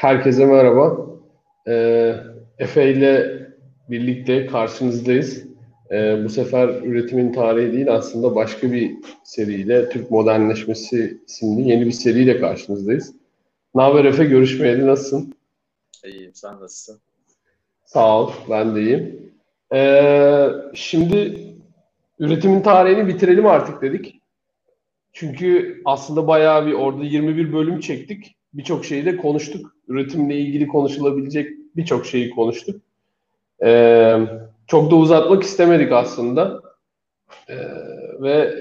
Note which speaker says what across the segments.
Speaker 1: Herkese merhaba. Ee, Efe ile birlikte karşınızdayız. Ee, bu sefer üretimin tarihi değil aslında başka bir seriyle Türk Modernleşmesi isimli yeni bir seriyle karşınızdayız. Ne haber Efe? Görüşmeyeli nasılsın?
Speaker 2: İyiyim. Sen nasılsın?
Speaker 1: Sağ ol. Ben de iyiyim. Ee, şimdi üretimin tarihini bitirelim artık dedik. Çünkü aslında bayağı bir orada 21 bölüm çektik. Birçok şeyi de konuştuk. Üretimle ilgili konuşulabilecek birçok şeyi konuştuk. Ee, çok da uzatmak istemedik aslında. Ee, ve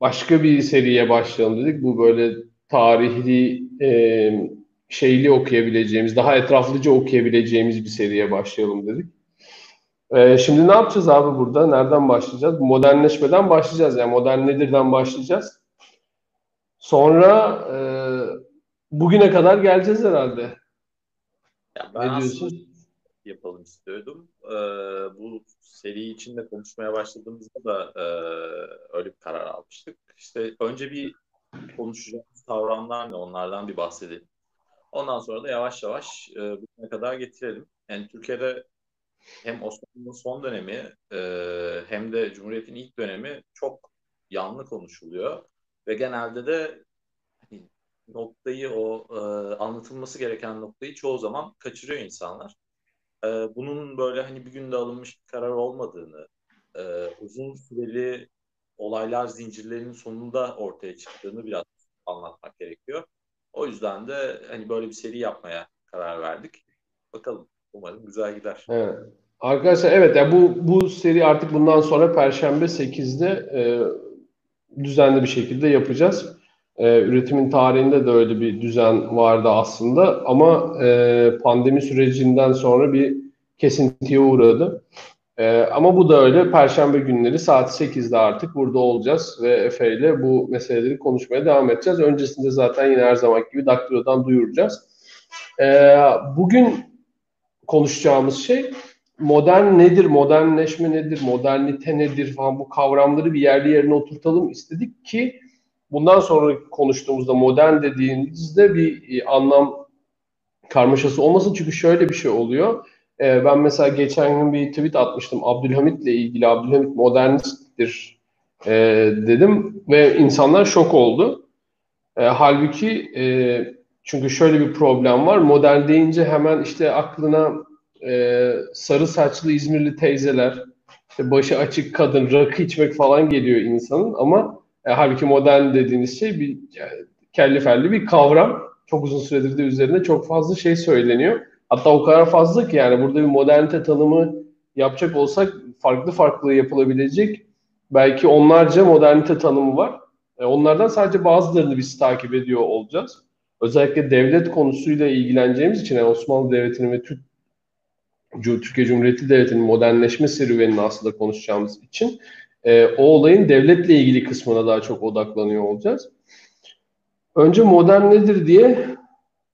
Speaker 1: başka bir seriye başlayalım dedik. Bu böyle tarihli e, şeyli okuyabileceğimiz, daha etraflıca okuyabileceğimiz bir seriye başlayalım dedik. Ee, şimdi ne yapacağız abi burada? Nereden başlayacağız? Modernleşmeden başlayacağız. Yani modern nedirden başlayacağız. Sonra e, bugüne kadar geleceğiz herhalde.
Speaker 2: Ya ben ne diyorsun? Yapalım istiyordum. Ee, bu seri içinde konuşmaya başladığımızda da e, öyle bir karar almıştık. İşte önce bir konuşacağımız kavramlar ne onlardan bir bahsedelim. Ondan sonra da yavaş yavaş e, bugüne kadar getirelim. Yani Türkiye'de hem Osmanlı'nın son dönemi e, hem de Cumhuriyet'in ilk dönemi çok yanlı konuşuluyor. Ve genelde de noktayı o e, anlatılması gereken noktayı çoğu zaman kaçırıyor insanlar. E, bunun böyle hani bir günde alınmış bir karar olmadığını, e, uzun süreli olaylar zincirlerinin sonunda ortaya çıktığını biraz anlatmak gerekiyor. O yüzden de hani böyle bir seri yapmaya karar verdik. Bakalım. Umarım güzel gider.
Speaker 1: Evet. Arkadaşlar evet ya bu bu seri artık bundan sonra Perşembe 8'de e, düzenli bir şekilde yapacağız. E, üretimin tarihinde de öyle bir düzen vardı aslında ama e, pandemi sürecinden sonra bir kesintiye uğradı. E, ama bu da öyle. Perşembe günleri saat 8'de artık burada olacağız ve Efe ile bu meseleleri konuşmaya devam edeceğiz. Öncesinde zaten yine her zaman gibi Daktilo'dan duyuracağız. E, bugün konuşacağımız şey modern nedir, modernleşme nedir, modernite nedir falan bu kavramları bir yerli yerine oturtalım istedik ki bundan sonra konuştuğumuzda modern dediğimizde bir e, anlam karmaşası olmasın. Çünkü şöyle bir şey oluyor. E, ben mesela geçen gün bir tweet atmıştım Abdülhamit'le ilgili. Abdülhamit modernisttir e, dedim ve insanlar şok oldu. halbuki çünkü şöyle bir problem var. Modern deyince hemen işte aklına sarı saçlı İzmirli teyzeler, işte başı açık kadın, rakı içmek falan geliyor insanın ama e, halbuki modern dediğiniz şey bir yani, kelli felli bir kavram. Çok uzun süredir de üzerinde çok fazla şey söyleniyor. Hatta o kadar fazla ki yani burada bir modernite tanımı yapacak olsak farklı farklı yapılabilecek belki onlarca modernite tanımı var. E, onlardan sadece bazılarını biz takip ediyor olacağız. Özellikle devlet konusuyla ilgileneceğimiz için yani Osmanlı Devleti'nin ve Türk Türkiye Cumhuriyeti Devleti'nin modernleşme serüvenini aslında konuşacağımız için e, o olayın devletle ilgili kısmına daha çok odaklanıyor olacağız. Önce modern nedir diye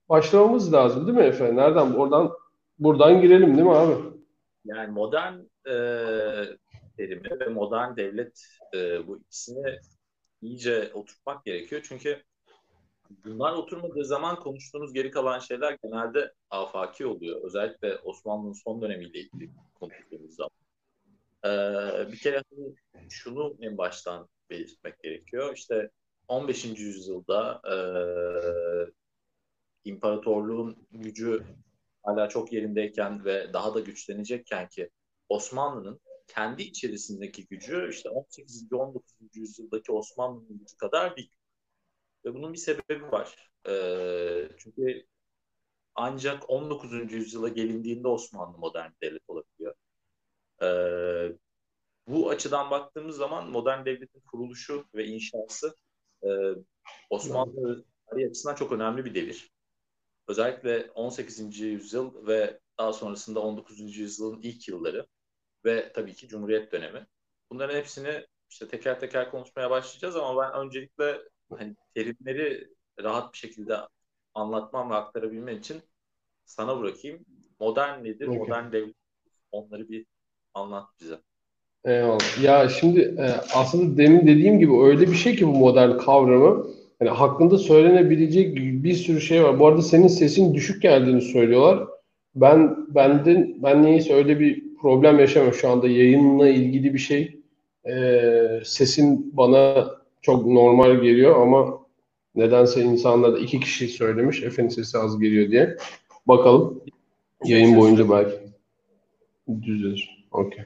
Speaker 1: başlamamız lazım değil mi Efe? Nereden? Oradan buradan girelim değil mi abi?
Speaker 2: Yani modern e, terimi ve modern devlet e, bu ikisini iyice oturtmak gerekiyor. Çünkü bunlar oturmadığı zaman konuştuğunuz geri kalan şeyler genelde afaki oluyor. Özellikle Osmanlı'nın son dönemiyle ilgili konuştuğumuz zaman. Ee, bir kere hani şunu en baştan belirtmek gerekiyor. İşte 15. yüzyılda e, imparatorluğun gücü hala çok yerindeyken ve daha da güçlenecekken ki Osmanlı'nın kendi içerisindeki gücü işte 18. 19. yüzyıldaki Osmanlı'nın gücü kadar değil. Ve bunun bir sebebi var. E, çünkü ancak 19. yüzyıla gelindiğinde Osmanlı modern devlet olabiliyor. E, açıdan baktığımız zaman modern devletin kuruluşu ve inşası e, Osmanlı tarihi açısından çok önemli bir devir. Özellikle 18. yüzyıl ve daha sonrasında 19. yüzyılın ilk yılları ve tabii ki Cumhuriyet dönemi. Bunların hepsini işte teker teker konuşmaya başlayacağız ama ben öncelikle hani terimleri rahat bir şekilde anlatmam ve aktarabilmem için sana bırakayım. Modern nedir? Okay. Modern devlet onları bir anlat bize.
Speaker 1: Eyvallah. Ya şimdi e, aslında demin dediğim gibi öyle bir şey ki bu modern kavramı yani hakkında söylenebilecek bir sürü şey var. Bu arada senin sesin düşük geldiğini söylüyorlar. Ben benden ben niyeyse öyle bir problem yaşamıyorum şu anda yayınla ilgili bir şey. Ee, sesin bana çok normal geliyor ama nedense insanlar da iki kişi söylemiş Efe'nin sesi az geliyor diye. Bakalım yayın boyunca belki düzelir. Okey.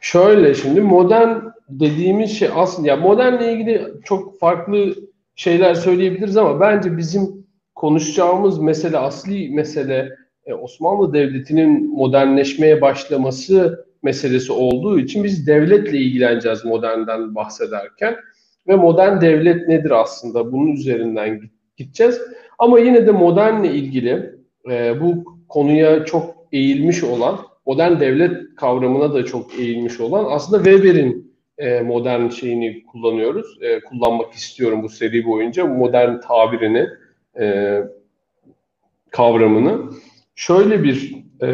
Speaker 1: Şöyle şimdi modern dediğimiz şey aslında ya modernle ilgili çok farklı şeyler söyleyebiliriz ama bence bizim konuşacağımız mesele asli mesele e, Osmanlı Devleti'nin modernleşmeye başlaması meselesi olduğu için biz devletle ilgileneceğiz modernden bahsederken ve modern devlet nedir aslında bunun üzerinden gideceğiz. Ama yine de modernle ilgili e, bu konuya çok eğilmiş olan modern devlet kavramına da çok eğilmiş olan aslında Weber'in e, modern şeyini kullanıyoruz. E, kullanmak istiyorum bu seri boyunca modern tabirini, e, kavramını. Şöyle bir e,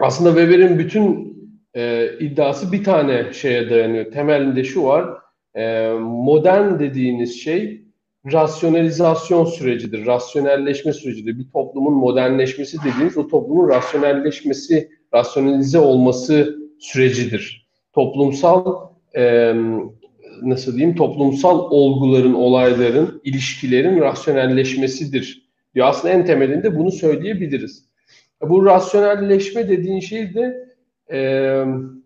Speaker 1: aslında Weber'in bütün e, iddiası bir tane şeye dayanıyor. Temelinde şu var. E, modern dediğiniz şey rasyonalizasyon sürecidir, rasyonelleşme sürecidir. Bir toplumun modernleşmesi dediğiniz o toplumun rasyonelleşmesi, rasyonalize olması sürecidir. Toplumsal e, nasıl diyeyim toplumsal olguların, olayların, ilişkilerin rasyonelleşmesidir diyor. Aslında en temelinde bunu söyleyebiliriz. Bu rasyonelleşme dediğin şey de e,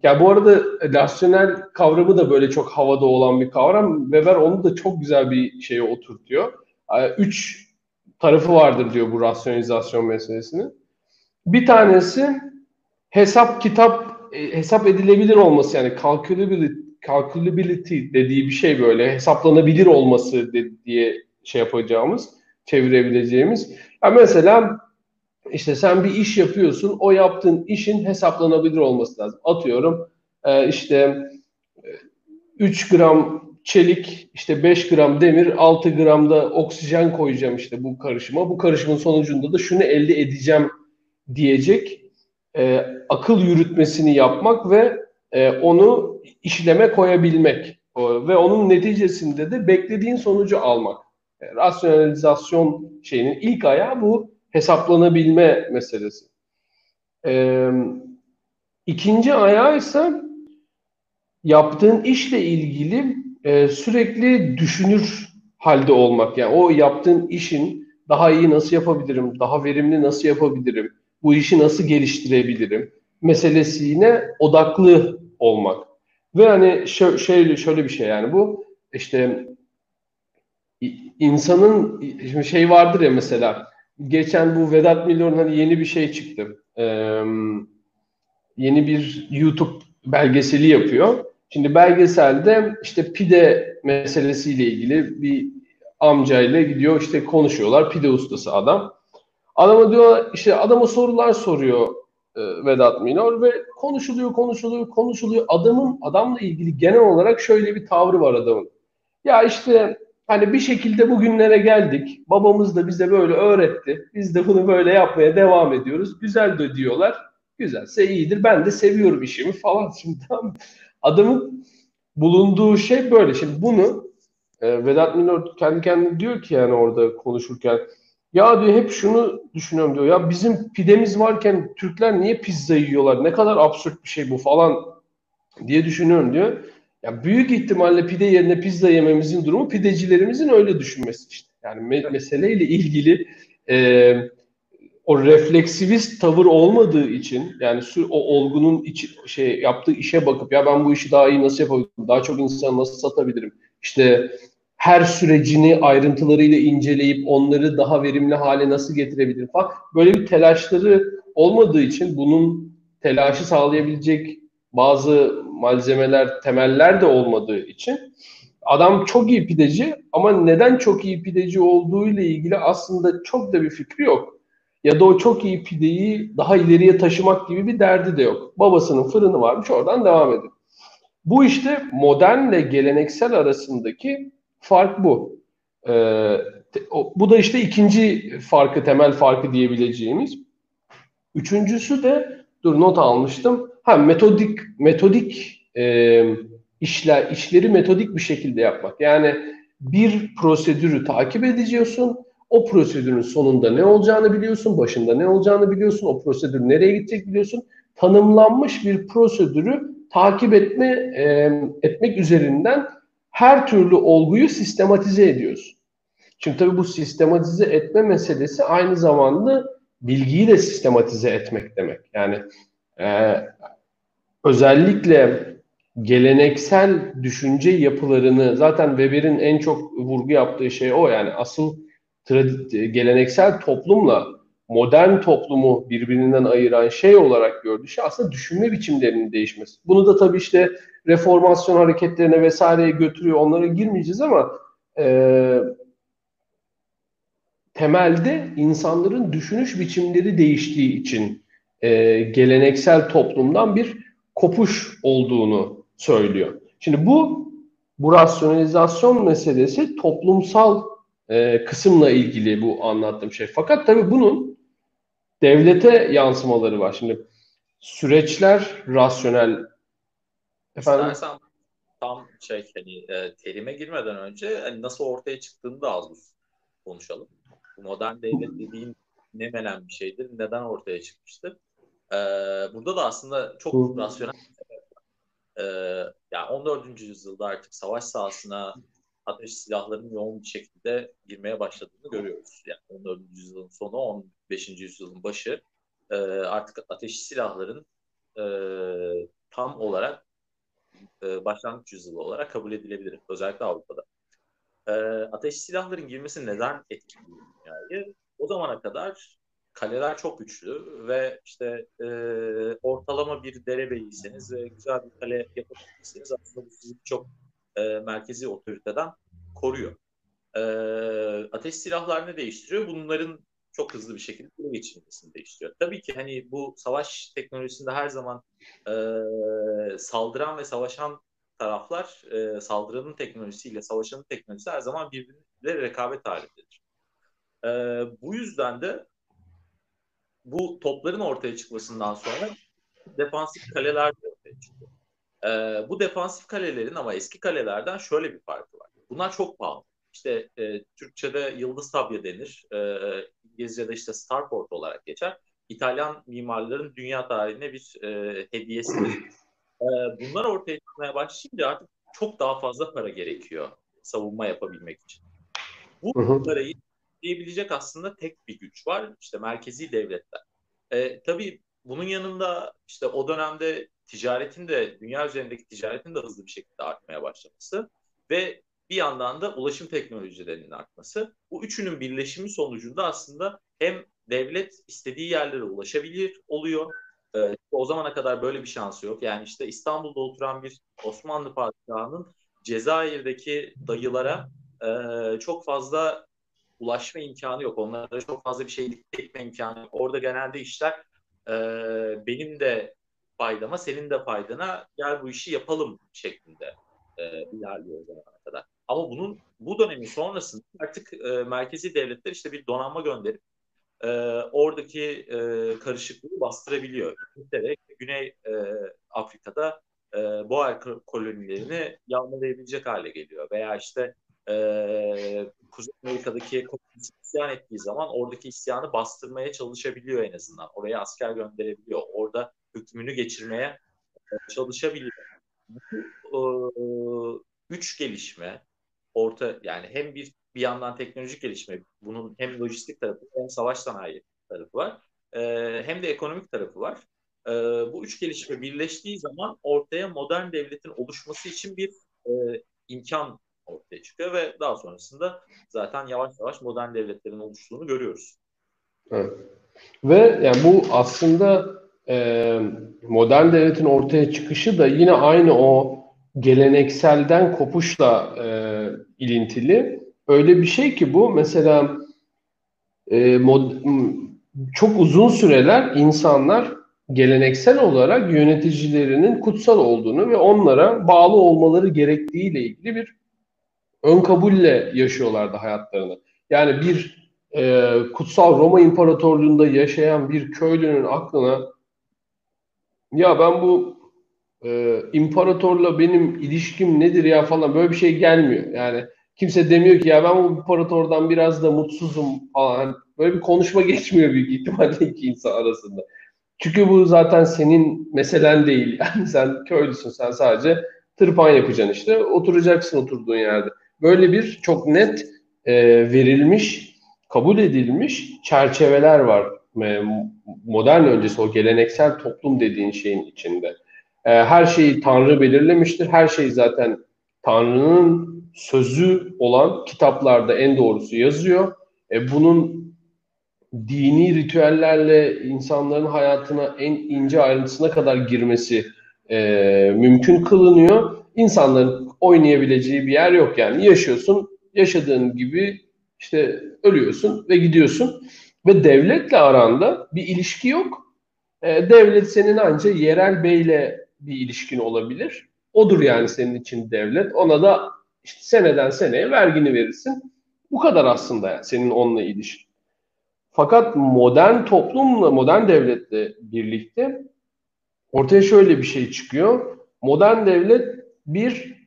Speaker 1: ya bu arada rasyonel kavramı da böyle çok havada olan bir kavram. Weber onu da çok güzel bir şeye oturtuyor. Üç tarafı vardır diyor bu rasyonalizasyon meselesinin. Bir tanesi hesap kitap e, hesap edilebilir olması yani calculability, calculability dediği bir şey böyle hesaplanabilir olması diye şey yapacağımız, çevirebileceğimiz. Yani mesela işte sen bir iş yapıyorsun, o yaptığın işin hesaplanabilir olması lazım. Atıyorum e, işte 3 e, gram çelik, işte 5 gram demir, 6 gram da oksijen koyacağım işte bu karışıma. Bu karışımın sonucunda da şunu elde edeceğim diyecek e, akıl yürütmesini yapmak ve e, onu işleme koyabilmek o, ve onun neticesinde de beklediğin sonucu almak. E, rasyonalizasyon şeyinin ilk ayağı bu hesaplanabilme meselesi. E, ikinci ayağı ise yaptığın işle ilgili e, sürekli düşünür halde olmak. Yani o yaptığın işin daha iyi nasıl yapabilirim, daha verimli nasıl yapabilirim, bu işi nasıl geliştirebilirim meselesine odaklı olmak. Ve hani şöyle, şöyle bir şey yani bu işte insanın şimdi şey vardır ya mesela geçen bu Vedat Milor'un hani yeni bir şey çıktı. Ee, yeni bir YouTube belgeseli yapıyor. Şimdi belgeselde işte pide meselesiyle ilgili bir amcayla gidiyor işte konuşuyorlar. Pide ustası adam. Adama diyor işte adama sorular soruyor e, Vedat Minor ve konuşuluyor, konuşuluyor, konuşuluyor. Adamın adamla ilgili genel olarak şöyle bir tavrı var adamın. Ya işte hani bir şekilde bugünlere geldik. Babamız da bize böyle öğretti. Biz de bunu böyle yapmaya devam ediyoruz. Güzel de diyorlar. Güzelse iyidir. Ben de seviyorum işimi falan. Şimdi tam adamın bulunduğu şey böyle. Şimdi bunu e, Vedat Minor kendi kendine diyor ki yani orada konuşurken ya diyor hep şunu düşünüyorum diyor. Ya bizim pidemiz varken Türkler niye pizza yiyorlar? Ne kadar absürt bir şey bu falan diye düşünüyorum diyor. Ya büyük ihtimalle pide yerine pizza yememizin durumu pidecilerimizin öyle düşünmesi işte. Yani me- meseleyle ilgili e, o refleksivist tavır olmadığı için yani o olgunun içi, şey yaptığı işe bakıp ya ben bu işi daha iyi nasıl yapabilirim? Daha çok insan nasıl satabilirim? İşte her sürecini ayrıntılarıyla inceleyip onları daha verimli hale nasıl getirebilir falan. Böyle bir telaşları olmadığı için bunun telaşı sağlayabilecek bazı malzemeler, temeller de olmadığı için adam çok iyi pideci ama neden çok iyi pideci olduğu ile ilgili aslında çok da bir fikri yok. Ya da o çok iyi pideyi daha ileriye taşımak gibi bir derdi de yok. Babasının fırını varmış oradan devam ediyor. Bu işte modernle geleneksel arasındaki Fark bu. Ee, bu da işte ikinci farkı, temel farkı diyebileceğimiz. Üçüncüsü de, dur not almıştım. Ha metodik, metodik e, işler, işleri metodik bir şekilde yapmak. Yani bir prosedürü takip edeceksin O prosedürün sonunda ne olacağını biliyorsun, başında ne olacağını biliyorsun, o prosedür nereye gidecek biliyorsun. Tanımlanmış bir prosedürü takip etme e, etmek üzerinden her türlü olguyu sistematize ediyorsun. Şimdi tabii bu sistematize etme meselesi aynı zamanda bilgiyi de sistematize etmek demek. Yani e, özellikle geleneksel düşünce yapılarını zaten Weber'in en çok vurgu yaptığı şey o yani asıl geleneksel toplumla modern toplumu birbirinden ayıran şey olarak gördüğü şey aslında düşünme biçimlerinin değişmesi. Bunu da tabii işte reformasyon hareketlerine vesaireye götürüyor. Onlara girmeyeceğiz ama e, temelde insanların düşünüş biçimleri değiştiği için e, geleneksel toplumdan bir kopuş olduğunu söylüyor. Şimdi bu bu rasyonalizasyon meselesi toplumsal e, kısımla ilgili bu anlattığım şey. Fakat tabii bunun devlete yansımaları var. Şimdi süreçler rasyonel
Speaker 2: efendim İstersen tam şey hani e, terime girmeden önce hani nasıl ortaya çıktığını da az konuşalım. Modern devlet dediğin ne menen bir şeydir, neden ortaya çıkmıştır? Ee, burada da aslında çok Hı. rasyonel ee, yani 14. yüzyılda artık savaş sahasına ateş silahlarının yoğun bir şekilde girmeye başladığını görüyoruz. Yani 14. yüzyılın sonu, 15. yüzyılın başı e, artık ateş silahların e, tam olarak e, başlangıç yüzyılı olarak kabul edilebilir. Özellikle Avrupa'da. E, ateş silahların girmesi neden etkili dünyayı? O zamana kadar kaleler çok güçlü ve işte e, ortalama bir derebeyiyseniz ve güzel bir kale yapabilirsiniz aslında bu sizi çok e, merkezi otoriteden koruyor. E, ateş silahlar ne değiştiriyor? Bunların çok hızlı bir şekilde ele geçirilmesini değiştiriyor. Tabii ki hani bu savaş teknolojisinde her zaman e, saldıran ve savaşan taraflar e, saldırının teknolojisiyle savaşanın teknolojisi her zaman birbiriyle rekabet halindedir. E, bu yüzden de bu topların ortaya çıkmasından sonra defansif kaleler de ortaya çıkıyor. E, bu defansif kalelerin ama eski kalelerden şöyle bir farkı var. Bunlar çok pahalı. İşte e, Türkçe'de Yıldız Tabya denir. E, İngilizce'de işte Starport olarak geçer. İtalyan mimarların dünya tarihine bir e, hediyesidir. E, bunlar ortaya çıkmaya başlayınca artık çok daha fazla para gerekiyor savunma yapabilmek için. Bu parayı diyebilecek aslında tek bir güç var. İşte merkezi devletler. E, tabii bunun yanında işte o dönemde ticaretin de dünya üzerindeki ticaretin de hızlı bir şekilde artmaya başlaması ve bir yandan da ulaşım teknolojilerinin artması. Bu üçünün birleşimi sonucunda aslında hem devlet istediği yerlere ulaşabilir oluyor. Ee, o zamana kadar böyle bir şansı yok. Yani işte İstanbul'da oturan bir Osmanlı padişahının Cezayir'deki dayılara e, çok fazla ulaşma imkanı yok. Onlara çok fazla bir şey dikte etme imkanı yok. Orada genelde işler e, benim de faydama, senin de faydana gel bu işi yapalım şeklinde e, ilerliyor zamana kadar. Ama bunun bu dönemin sonrasında artık e, merkezi devletler işte bir donanma gönderip e, oradaki e, karışıklığı bastırabiliyor. İngiltere, Güney e, Afrika'da e, Boer kolonilerini yağmalayabilecek hale geliyor. Veya işte e, Kuzey Amerika'daki komünist isyan ettiği zaman oradaki isyanı bastırmaya çalışabiliyor en azından. Oraya asker gönderebiliyor. Orada hükmünü geçirmeye e, çalışabiliyor. Bu e, üç gelişme orta yani hem bir bir yandan teknolojik gelişme bunun hem lojistik tarafı hem savaş sanayi tarafı var. E, hem de ekonomik tarafı var. E, bu üç gelişme birleştiği zaman ortaya modern devletin oluşması için bir e, imkan ortaya çıkıyor ve daha sonrasında zaten yavaş yavaş modern devletlerin oluştuğunu görüyoruz.
Speaker 1: Evet. Ve yani bu aslında e, modern devletin ortaya çıkışı da yine aynı o gelenekselden kopuşla e, ilintili. Öyle bir şey ki bu mesela e, mod, çok uzun süreler insanlar geleneksel olarak yöneticilerinin kutsal olduğunu ve onlara bağlı olmaları gerektiğiyle ilgili bir ön kabulle yaşıyorlardı hayatlarını. Yani bir e, kutsal Roma İmparatorluğu'nda yaşayan bir köylünün aklına ya ben bu e, imparatorla benim ilişkim nedir ya falan böyle bir şey gelmiyor. Yani Kimse demiyor ki ya ben bu imparatordan biraz da mutsuzum falan. Böyle bir konuşma geçmiyor büyük ihtimalle iki insan arasında. Çünkü bu zaten senin meselen değil. Yani sen köylüsün, sen sadece tırpan yapacaksın işte. Oturacaksın oturduğun yerde. Böyle bir çok net e, verilmiş, kabul edilmiş çerçeveler var. E, modern öncesi o geleneksel toplum dediğin şeyin içinde. E, her şeyi Tanrı belirlemiştir. Her şey zaten Tanrı'nın sözü olan kitaplarda en doğrusu yazıyor. E, bunun dini ritüellerle insanların hayatına en ince ayrıntısına kadar girmesi e, mümkün kılınıyor. İnsanların oynayabileceği bir yer yok yani. Yaşıyorsun, yaşadığın gibi işte ölüyorsun ve gidiyorsun. Ve devletle aranda bir ilişki yok. E, devlet senin ancak yerel beyle bir ilişkin olabilir. Odur yani senin için devlet. Ona da işte seneden seneye vergini verirsin. Bu kadar aslında yani senin onunla ilişkin. Fakat modern toplumla, modern devletle birlikte ortaya şöyle bir şey çıkıyor. Modern devlet bir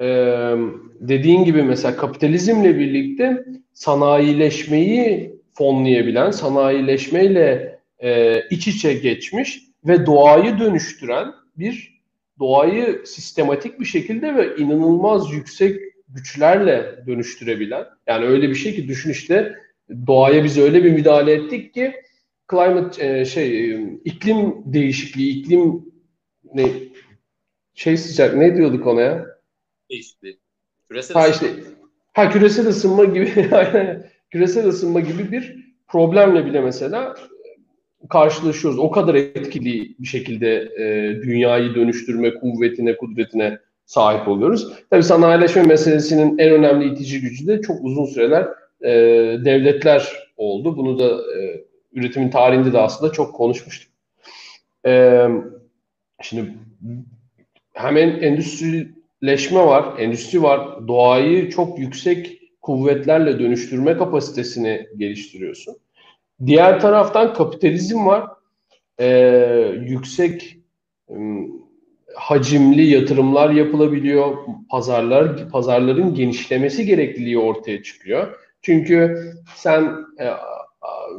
Speaker 1: e, dediğin gibi mesela kapitalizmle birlikte sanayileşmeyi fonlayabilen, sanayileşmeyle e, iç içe geçmiş ve doğayı dönüştüren bir doğayı sistematik bir şekilde ve inanılmaz yüksek güçlerle dönüştürebilen yani öyle bir şey ki düşün işte doğaya biz öyle bir müdahale ettik ki climate e, şey iklim değişikliği, iklim ne şey sıcak ne diyorduk ona ya?
Speaker 2: Değişikliği. Küresel
Speaker 1: ha işte ha küresel ısınma gibi küresel ısınma gibi bir problemle bile mesela karşılaşıyoruz. O kadar etkili bir şekilde e, dünyayı dönüştürme kuvvetine, kudretine sahip oluyoruz. Tabii sanayileşme meselesinin en önemli itici gücü de çok uzun süreler e, devletler oldu. Bunu da e, üretimin tarihinde de aslında çok konuşmuştuk. E, şimdi hemen endüstrileşme var, endüstri var. Doğayı çok yüksek kuvvetlerle dönüştürme kapasitesini geliştiriyorsun. Diğer taraftan kapitalizm var. E, yüksek hacimli yatırımlar yapılabiliyor. Pazarlar pazarların genişlemesi gerekliliği ortaya çıkıyor. Çünkü sen e,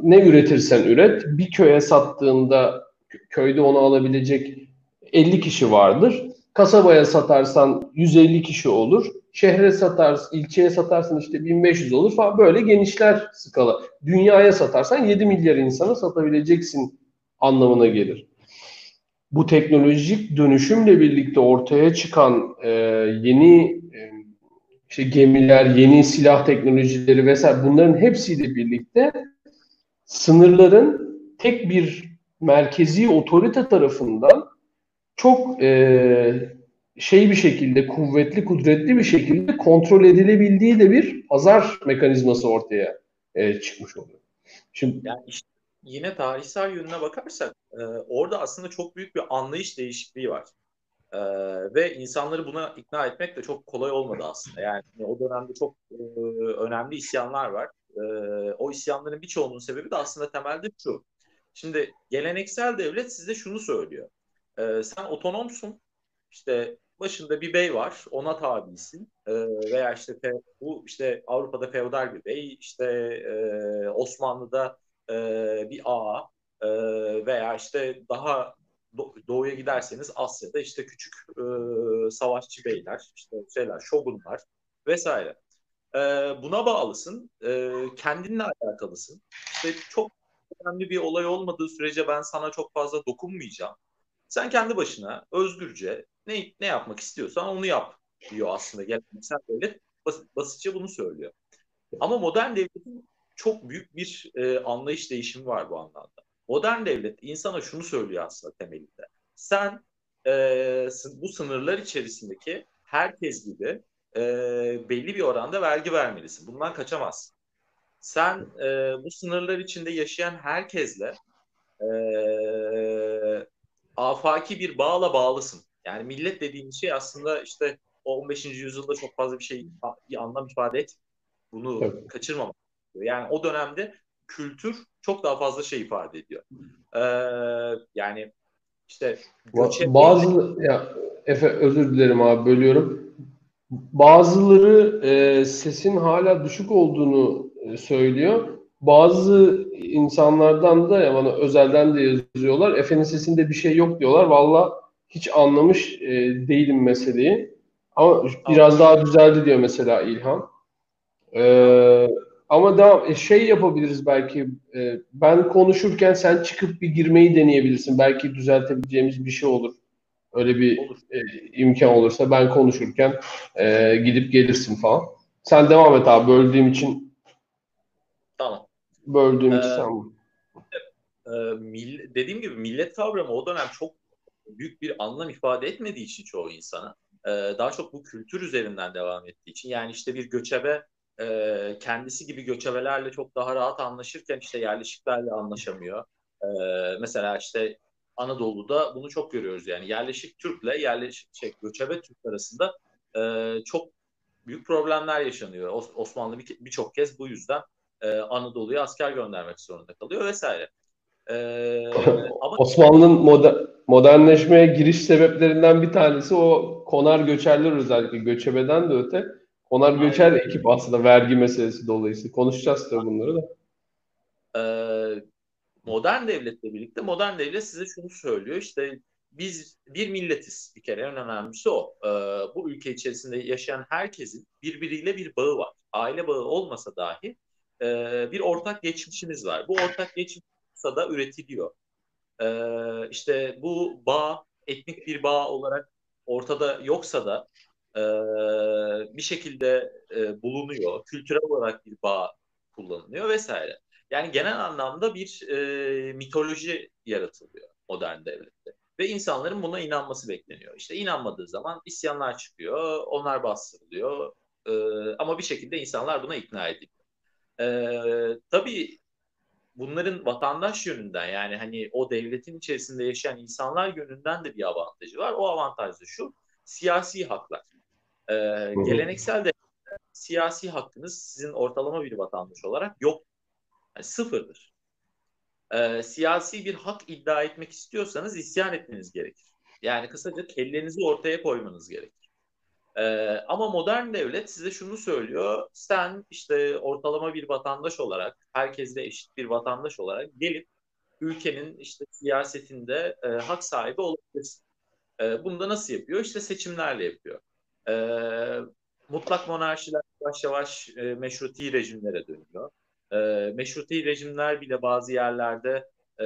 Speaker 1: ne üretirsen üret bir köye sattığında köyde onu alabilecek 50 kişi vardır. Kasabaya satarsan 150 kişi olur. Şehre satarsın, ilçeye satarsın işte 1500 olur falan böyle genişler skala. Dünyaya satarsan 7 milyar insana satabileceksin anlamına gelir. Bu teknolojik dönüşümle birlikte ortaya çıkan e, yeni e, işte gemiler, yeni silah teknolojileri vesaire bunların hepsiyle birlikte sınırların tek bir merkezi otorite tarafından çok e, şey bir şekilde, kuvvetli, kudretli bir şekilde kontrol edilebildiği de bir pazar mekanizması ortaya e, çıkmış oluyor.
Speaker 2: Şimdi yani işte yine tarihsel yönüne bakarsak e, orada aslında çok büyük bir anlayış değişikliği var. E, ve insanları buna ikna etmek de çok kolay olmadı aslında. Yani o dönemde çok e, önemli isyanlar var. E, o isyanların birçoğunun sebebi de aslında temelde şu. Şimdi geleneksel devlet size şunu söylüyor. E, sen otonomsun. İşte başında bir bey var, ona tabisin. E, veya işte fe, bu işte Avrupa'da feodal bir bey, işte e, Osmanlı'da e, bir ağa e, veya işte daha doğuya giderseniz Asya'da işte küçük e, savaşçı beyler, işte şeyler, şogunlar vesaire. E, buna bağlısın, e, kendinle alakalısın. İşte çok önemli bir olay olmadığı sürece ben sana çok fazla dokunmayacağım. Sen kendi başına özgürce ne ne yapmak istiyorsan onu yap diyor aslında geleneksel devlet basit, basitçe bunu söylüyor. Ama modern devletin çok büyük bir e, anlayış değişimi var bu anlamda. Modern devlet insana şunu söylüyor aslında temelinde. Sen e, bu sınırlar içerisindeki herkes gibi e, belli bir oranda vergi vermelisin. Bundan kaçamazsın. Sen e, bu sınırlar içinde yaşayan herkesle e, afaki bir bağla bağlısın. Yani millet dediğimiz şey aslında işte o 15. yüzyılda çok fazla bir şey bir anlam ifade et. Bunu evet. kaçırmamak. Yani o dönemde kültür çok daha fazla şey ifade ediyor. Ee, yani işte
Speaker 1: bazı ya Efe özür dilerim abi bölüyorum. bazıları e, sesin hala düşük olduğunu e, söylüyor. Bazı insanlardan da ya bana özelden de yazıyorlar. Efe'nin sesinde bir şey yok diyorlar. Valla hiç anlamış e, değilim meseleyi. Ama biraz daha düzeldi diyor mesela İlhan. Ee, ama devam, e, şey yapabiliriz belki. E, ben konuşurken sen çıkıp bir girmeyi deneyebilirsin. Belki düzeltebileceğimiz bir şey olur. Öyle bir olur. E, imkan olursa ben konuşurken e, gidip gelirsin falan. Sen devam et abi. Böldüğüm için. Böldüğüm ee, sen.
Speaker 2: E, mill- dediğim gibi millet kavramı o dönem çok büyük bir anlam ifade etmediği için çoğu insana e, daha çok bu kültür üzerinden devam ettiği için yani işte bir göçebe e, kendisi gibi göçebelerle çok daha rahat anlaşırken işte yerleşiklerle anlaşamıyor. E, mesela işte Anadolu'da bunu çok görüyoruz yani yerleşik Türk'le yerleşik şey, göçebe Türk arasında e, çok büyük problemler yaşanıyor. Osmanlı birçok bir kez bu yüzden e, Anadolu'ya asker göndermek zorunda kalıyor vesaire.
Speaker 1: Ee, ama... Osmanlı'nın moder, modernleşmeye giriş sebeplerinden bir tanesi o konar göçerler özellikle göçebeden de öte konar Aynen. göçer ekip aslında vergi meselesi dolayısıyla. Konuşacağız tabii bunları da.
Speaker 2: Ee, modern devletle birlikte modern devlet size şunu söylüyor işte biz bir milletiz bir kere en önemlisi o. Ee, bu ülke içerisinde yaşayan herkesin birbiriyle bir bağı var. Aile bağı olmasa dahi e, bir ortak geçmişimiz var. Bu ortak geçmiş da üretiliyor. Ee, işte bu bağ etnik bir bağ olarak ortada yoksa da e, bir şekilde e, bulunuyor. Kültürel olarak bir bağ kullanılıyor vesaire. Yani genel anlamda bir e, mitoloji yaratılıyor modern devlette. Ve insanların buna inanması bekleniyor. İşte inanmadığı zaman isyanlar çıkıyor, onlar bastırılıyor. E, ama bir şekilde insanlar buna ikna ediliyor. E, tabii bunların vatandaş yönünden yani hani o devletin içerisinde yaşayan insanlar yönünden de bir avantajı var. O avantaj da şu siyasi haklar. Ee, geleneksel de siyasi hakkınız sizin ortalama bir vatandaş olarak yok. Yani sıfırdır. Ee, siyasi bir hak iddia etmek istiyorsanız isyan etmeniz gerekir. Yani kısaca kellenizi ortaya koymanız gerekir. Ee, ama modern devlet size şunu söylüyor. Sen işte ortalama bir vatandaş olarak, herkesle eşit bir vatandaş olarak gelip ülkenin işte siyasetinde e, hak sahibi olabilirsin. E, bunu da nasıl yapıyor? İşte seçimlerle yapıyor. E, mutlak monarşiler yavaş yavaş e, meşruti rejimlere dönüyor. E, meşruti rejimler bile bazı yerlerde e,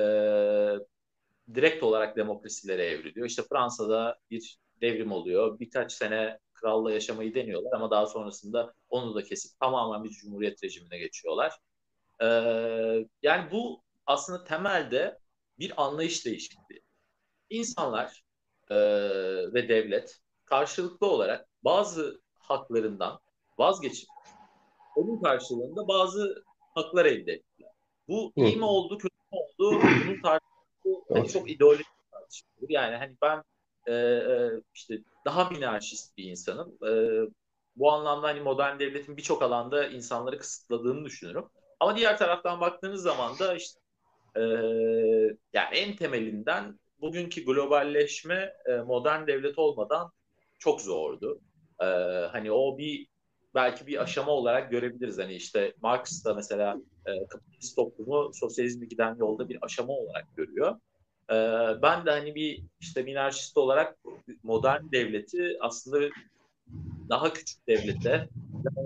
Speaker 2: direkt olarak demokrasilere evriliyor. İşte Fransa'da bir devrim oluyor. Birkaç sene kralla yaşamayı deniyorlar ama daha sonrasında onu da kesip tamamen bir cumhuriyet rejimine geçiyorlar. Ee, yani bu aslında temelde bir anlayış değişikliği. İnsanlar e, ve devlet karşılıklı olarak bazı haklarından vazgeçip onun karşılığında bazı haklar elde ettiler. Bu iyi mi oldu, kötü mü oldu? Bunun tartışması hani çok ideolojik tartışmadır. Yani hani ben e, e, işte daha minarşist bir insanım. E, bu anlamda hani modern devletin birçok alanda insanları kısıtladığını düşünüyorum. Ama diğer taraftan baktığınız zaman da işte e, yani en temelinden bugünkü globalleşme e, modern devlet olmadan çok zordu. E, hani o bir belki bir aşama olarak görebiliriz. Hani işte Marx da mesela e, kapitalist toplumu sosyalizme giden yolda bir aşama olarak görüyor. Ee, ben de hani bir işte minarşist olarak modern devleti aslında daha küçük devlete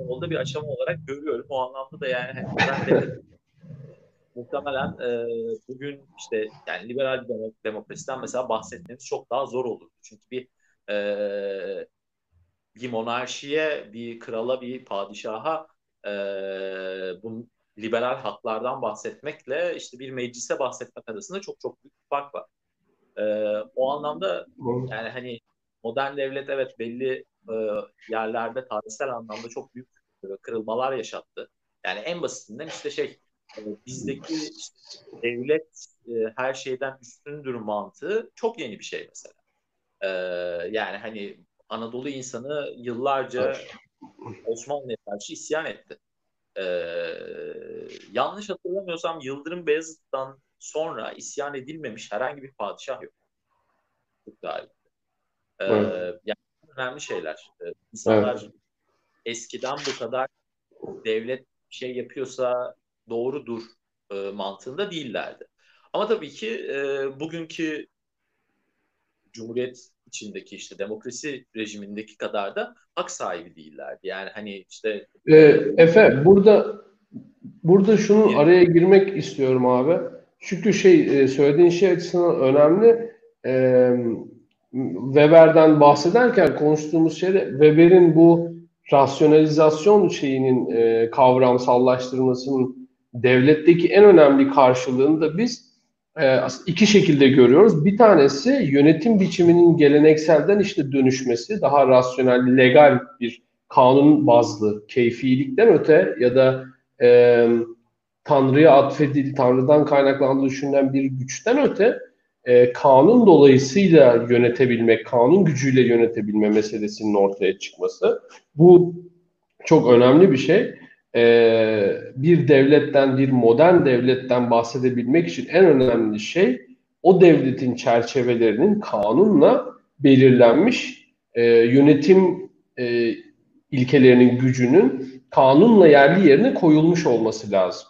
Speaker 2: yolda bir aşama olarak görüyorum. O anlamda da yani hani modern devlet muhtemelen e, bugün işte yani liberal demokrasiden mesela bahsetmemiz çok daha zor olur. Çünkü bir e, bir monarşiye, bir krala, bir padişaha e, bunun liberal haklardan bahsetmekle işte bir meclise bahsetmek arasında çok çok büyük bir fark var. Ee, o anlamda yani hani modern devlet evet belli e, yerlerde tarihsel anlamda çok büyük e, kırılmalar yaşattı. Yani en basitinden işte şey e, bizdeki işte devlet e, her şeyden üstündür mantığı çok yeni bir şey mesela. E, yani hani Anadolu insanı yıllarca Osmanlı'ya karşı isyan etti. Ee, yanlış hatırlamıyorsam Yıldırım Beyazıt'tan sonra isyan edilmemiş herhangi bir padişah yok. Çok galiba. Ee, yani önemli şeyler. E, insanlar evet. eskiden bu kadar devlet şey yapıyorsa doğrudur e, mantığında değillerdi. Ama tabii ki e, bugünkü Cumhuriyet içindeki işte demokrasi rejimindeki kadar da hak sahibi değillerdi. Yani hani işte
Speaker 1: e, Efe burada burada şunu araya girmek istiyorum abi. Çünkü şey e, söylediğin şey açısından önemli. E, Weber'den bahsederken konuştuğumuz şeyde Weber'in bu rasyonalizasyon şeyinin e, kavramsallaştırmasının devletteki en önemli karşılığını da biz iki şekilde görüyoruz. Bir tanesi yönetim biçiminin gelenekselden işte dönüşmesi, daha rasyonel, legal bir kanun bazlı keyfilikten öte ya da e, Tanrı'ya atfedil, Tanrı'dan kaynaklandığı düşünülen bir güçten öte e, kanun dolayısıyla yönetebilmek, kanun gücüyle yönetebilme meselesinin ortaya çıkması. Bu çok önemli bir şey. E, bir devletten, bir modern devletten bahsedebilmek için en önemli şey o devletin çerçevelerinin kanunla belirlenmiş e, yönetim e, ilkelerinin gücünün kanunla yerli yerine koyulmuş olması lazım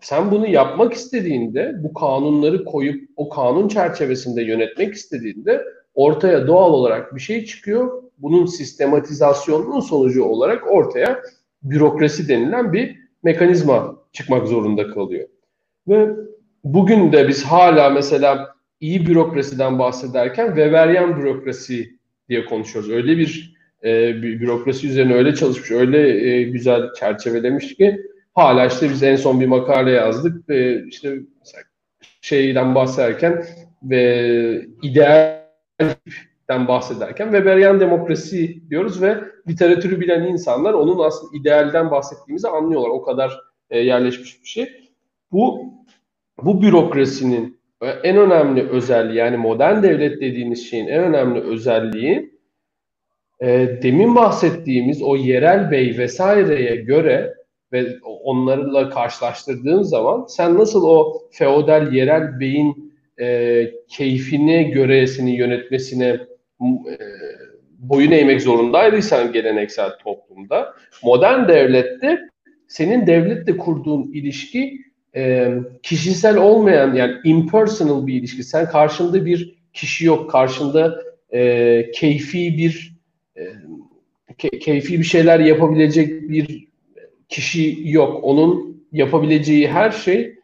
Speaker 1: sen bunu yapmak istediğinde, bu kanunları koyup o kanun çerçevesinde yönetmek istediğinde ortaya doğal olarak bir şey çıkıyor. Bunun sistematizasyonunun sonucu olarak ortaya bürokrasi denilen bir mekanizma çıkmak zorunda kalıyor. Ve bugün de biz hala mesela iyi bürokrasiden bahsederken Weberian bürokrasi diye konuşuyoruz. Öyle bir e, bürokrasi üzerine öyle çalışmış, öyle e, güzel çerçevelemiş ki hala işte biz en son bir makale yazdık ve işte şeyden bahsederken ve idealden bahsederken Weberian demokrasi diyoruz ve literatürü bilen insanlar onun aslında idealden bahsettiğimizi anlıyorlar. O kadar e, yerleşmiş bir şey. Bu bu bürokrasinin en önemli özelliği yani modern devlet dediğimiz şeyin en önemli özelliği e, demin bahsettiğimiz o yerel bey vesaireye göre ve onlarla karşılaştırdığın zaman sen nasıl o feodal yerel beyin e, keyfine göresini yönetmesine e, boyun eğmek zorundaydıysan geleneksel toplumda modern devlette senin devletle kurduğun ilişki e, kişisel olmayan yani impersonal bir ilişki. Sen karşında bir kişi yok, karşında e, keyfi bir e, ke- keyfi bir şeyler yapabilecek bir kişi yok. Onun yapabileceği her şey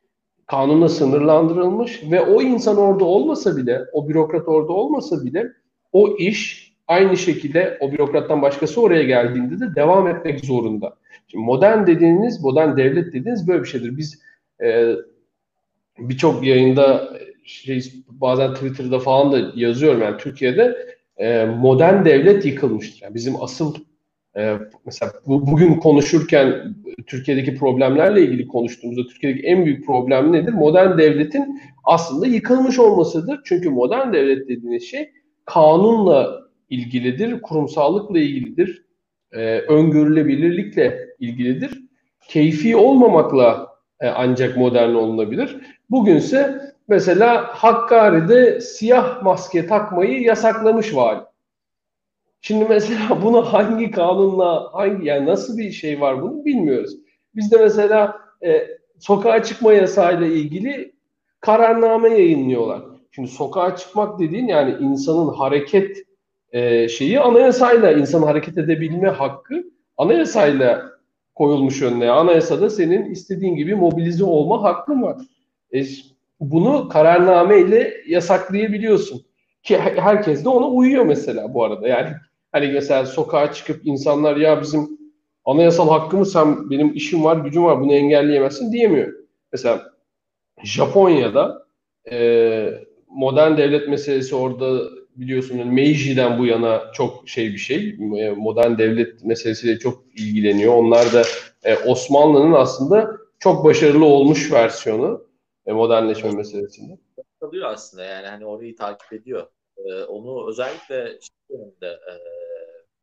Speaker 1: kanunla sınırlandırılmış ve o insan orada olmasa bile, o bürokrat orada olmasa bile o iş aynı şekilde o bürokrattan başkası oraya geldiğinde de devam etmek zorunda. Şimdi modern dediğiniz, modern devlet dediğiniz böyle bir şeydir. Biz e, birçok yayında şey, bazen Twitter'da falan da yazıyorum yani Türkiye'de e, modern devlet yıkılmıştır. Yani bizim asıl ee, mesela bu, bugün konuşurken Türkiye'deki problemlerle ilgili konuştuğumuzda Türkiye'deki en büyük problem nedir? Modern devletin aslında yıkılmış olmasıdır. Çünkü modern devlet dediğiniz şey kanunla ilgilidir, kurumsallıkla ilgilidir, e, öngörülebilirlikle ilgilidir. Keyfi olmamakla e, ancak modern olunabilir. Bugünse mesela Hakkari'de siyah maske takmayı yasaklamış vali. Şimdi mesela bunu hangi kanunla, hangi yani nasıl bir şey var bunu bilmiyoruz. Bizde mesela e, sokağa çıkma yasayla ilgili kararname yayınlıyorlar. Şimdi sokağa çıkmak dediğin yani insanın hareket e, şeyi anayasayla insan hareket edebilme hakkı anayasayla koyulmuş önüne. Anayasada senin istediğin gibi mobilize olma hakkın var. E, bunu kararname ile yasaklayabiliyorsun. Ki herkes de ona uyuyor mesela bu arada. Yani Hani mesela sokağa çıkıp insanlar ya bizim anayasal hakkımız sen benim işim var, gücüm var bunu engelleyemezsin diyemiyor. Mesela Japonya'da e, modern devlet meselesi orada biliyorsun yani Meiji'den bu yana çok şey bir şey. E, modern devlet meselesiyle çok ilgileniyor. Onlar da e, Osmanlı'nın aslında çok başarılı olmuş versiyonu e, modernleşme meselesinde.
Speaker 2: Kalıyor aslında yani hani orayı takip ediyor. Ee, onu özellikle şey dönemde e,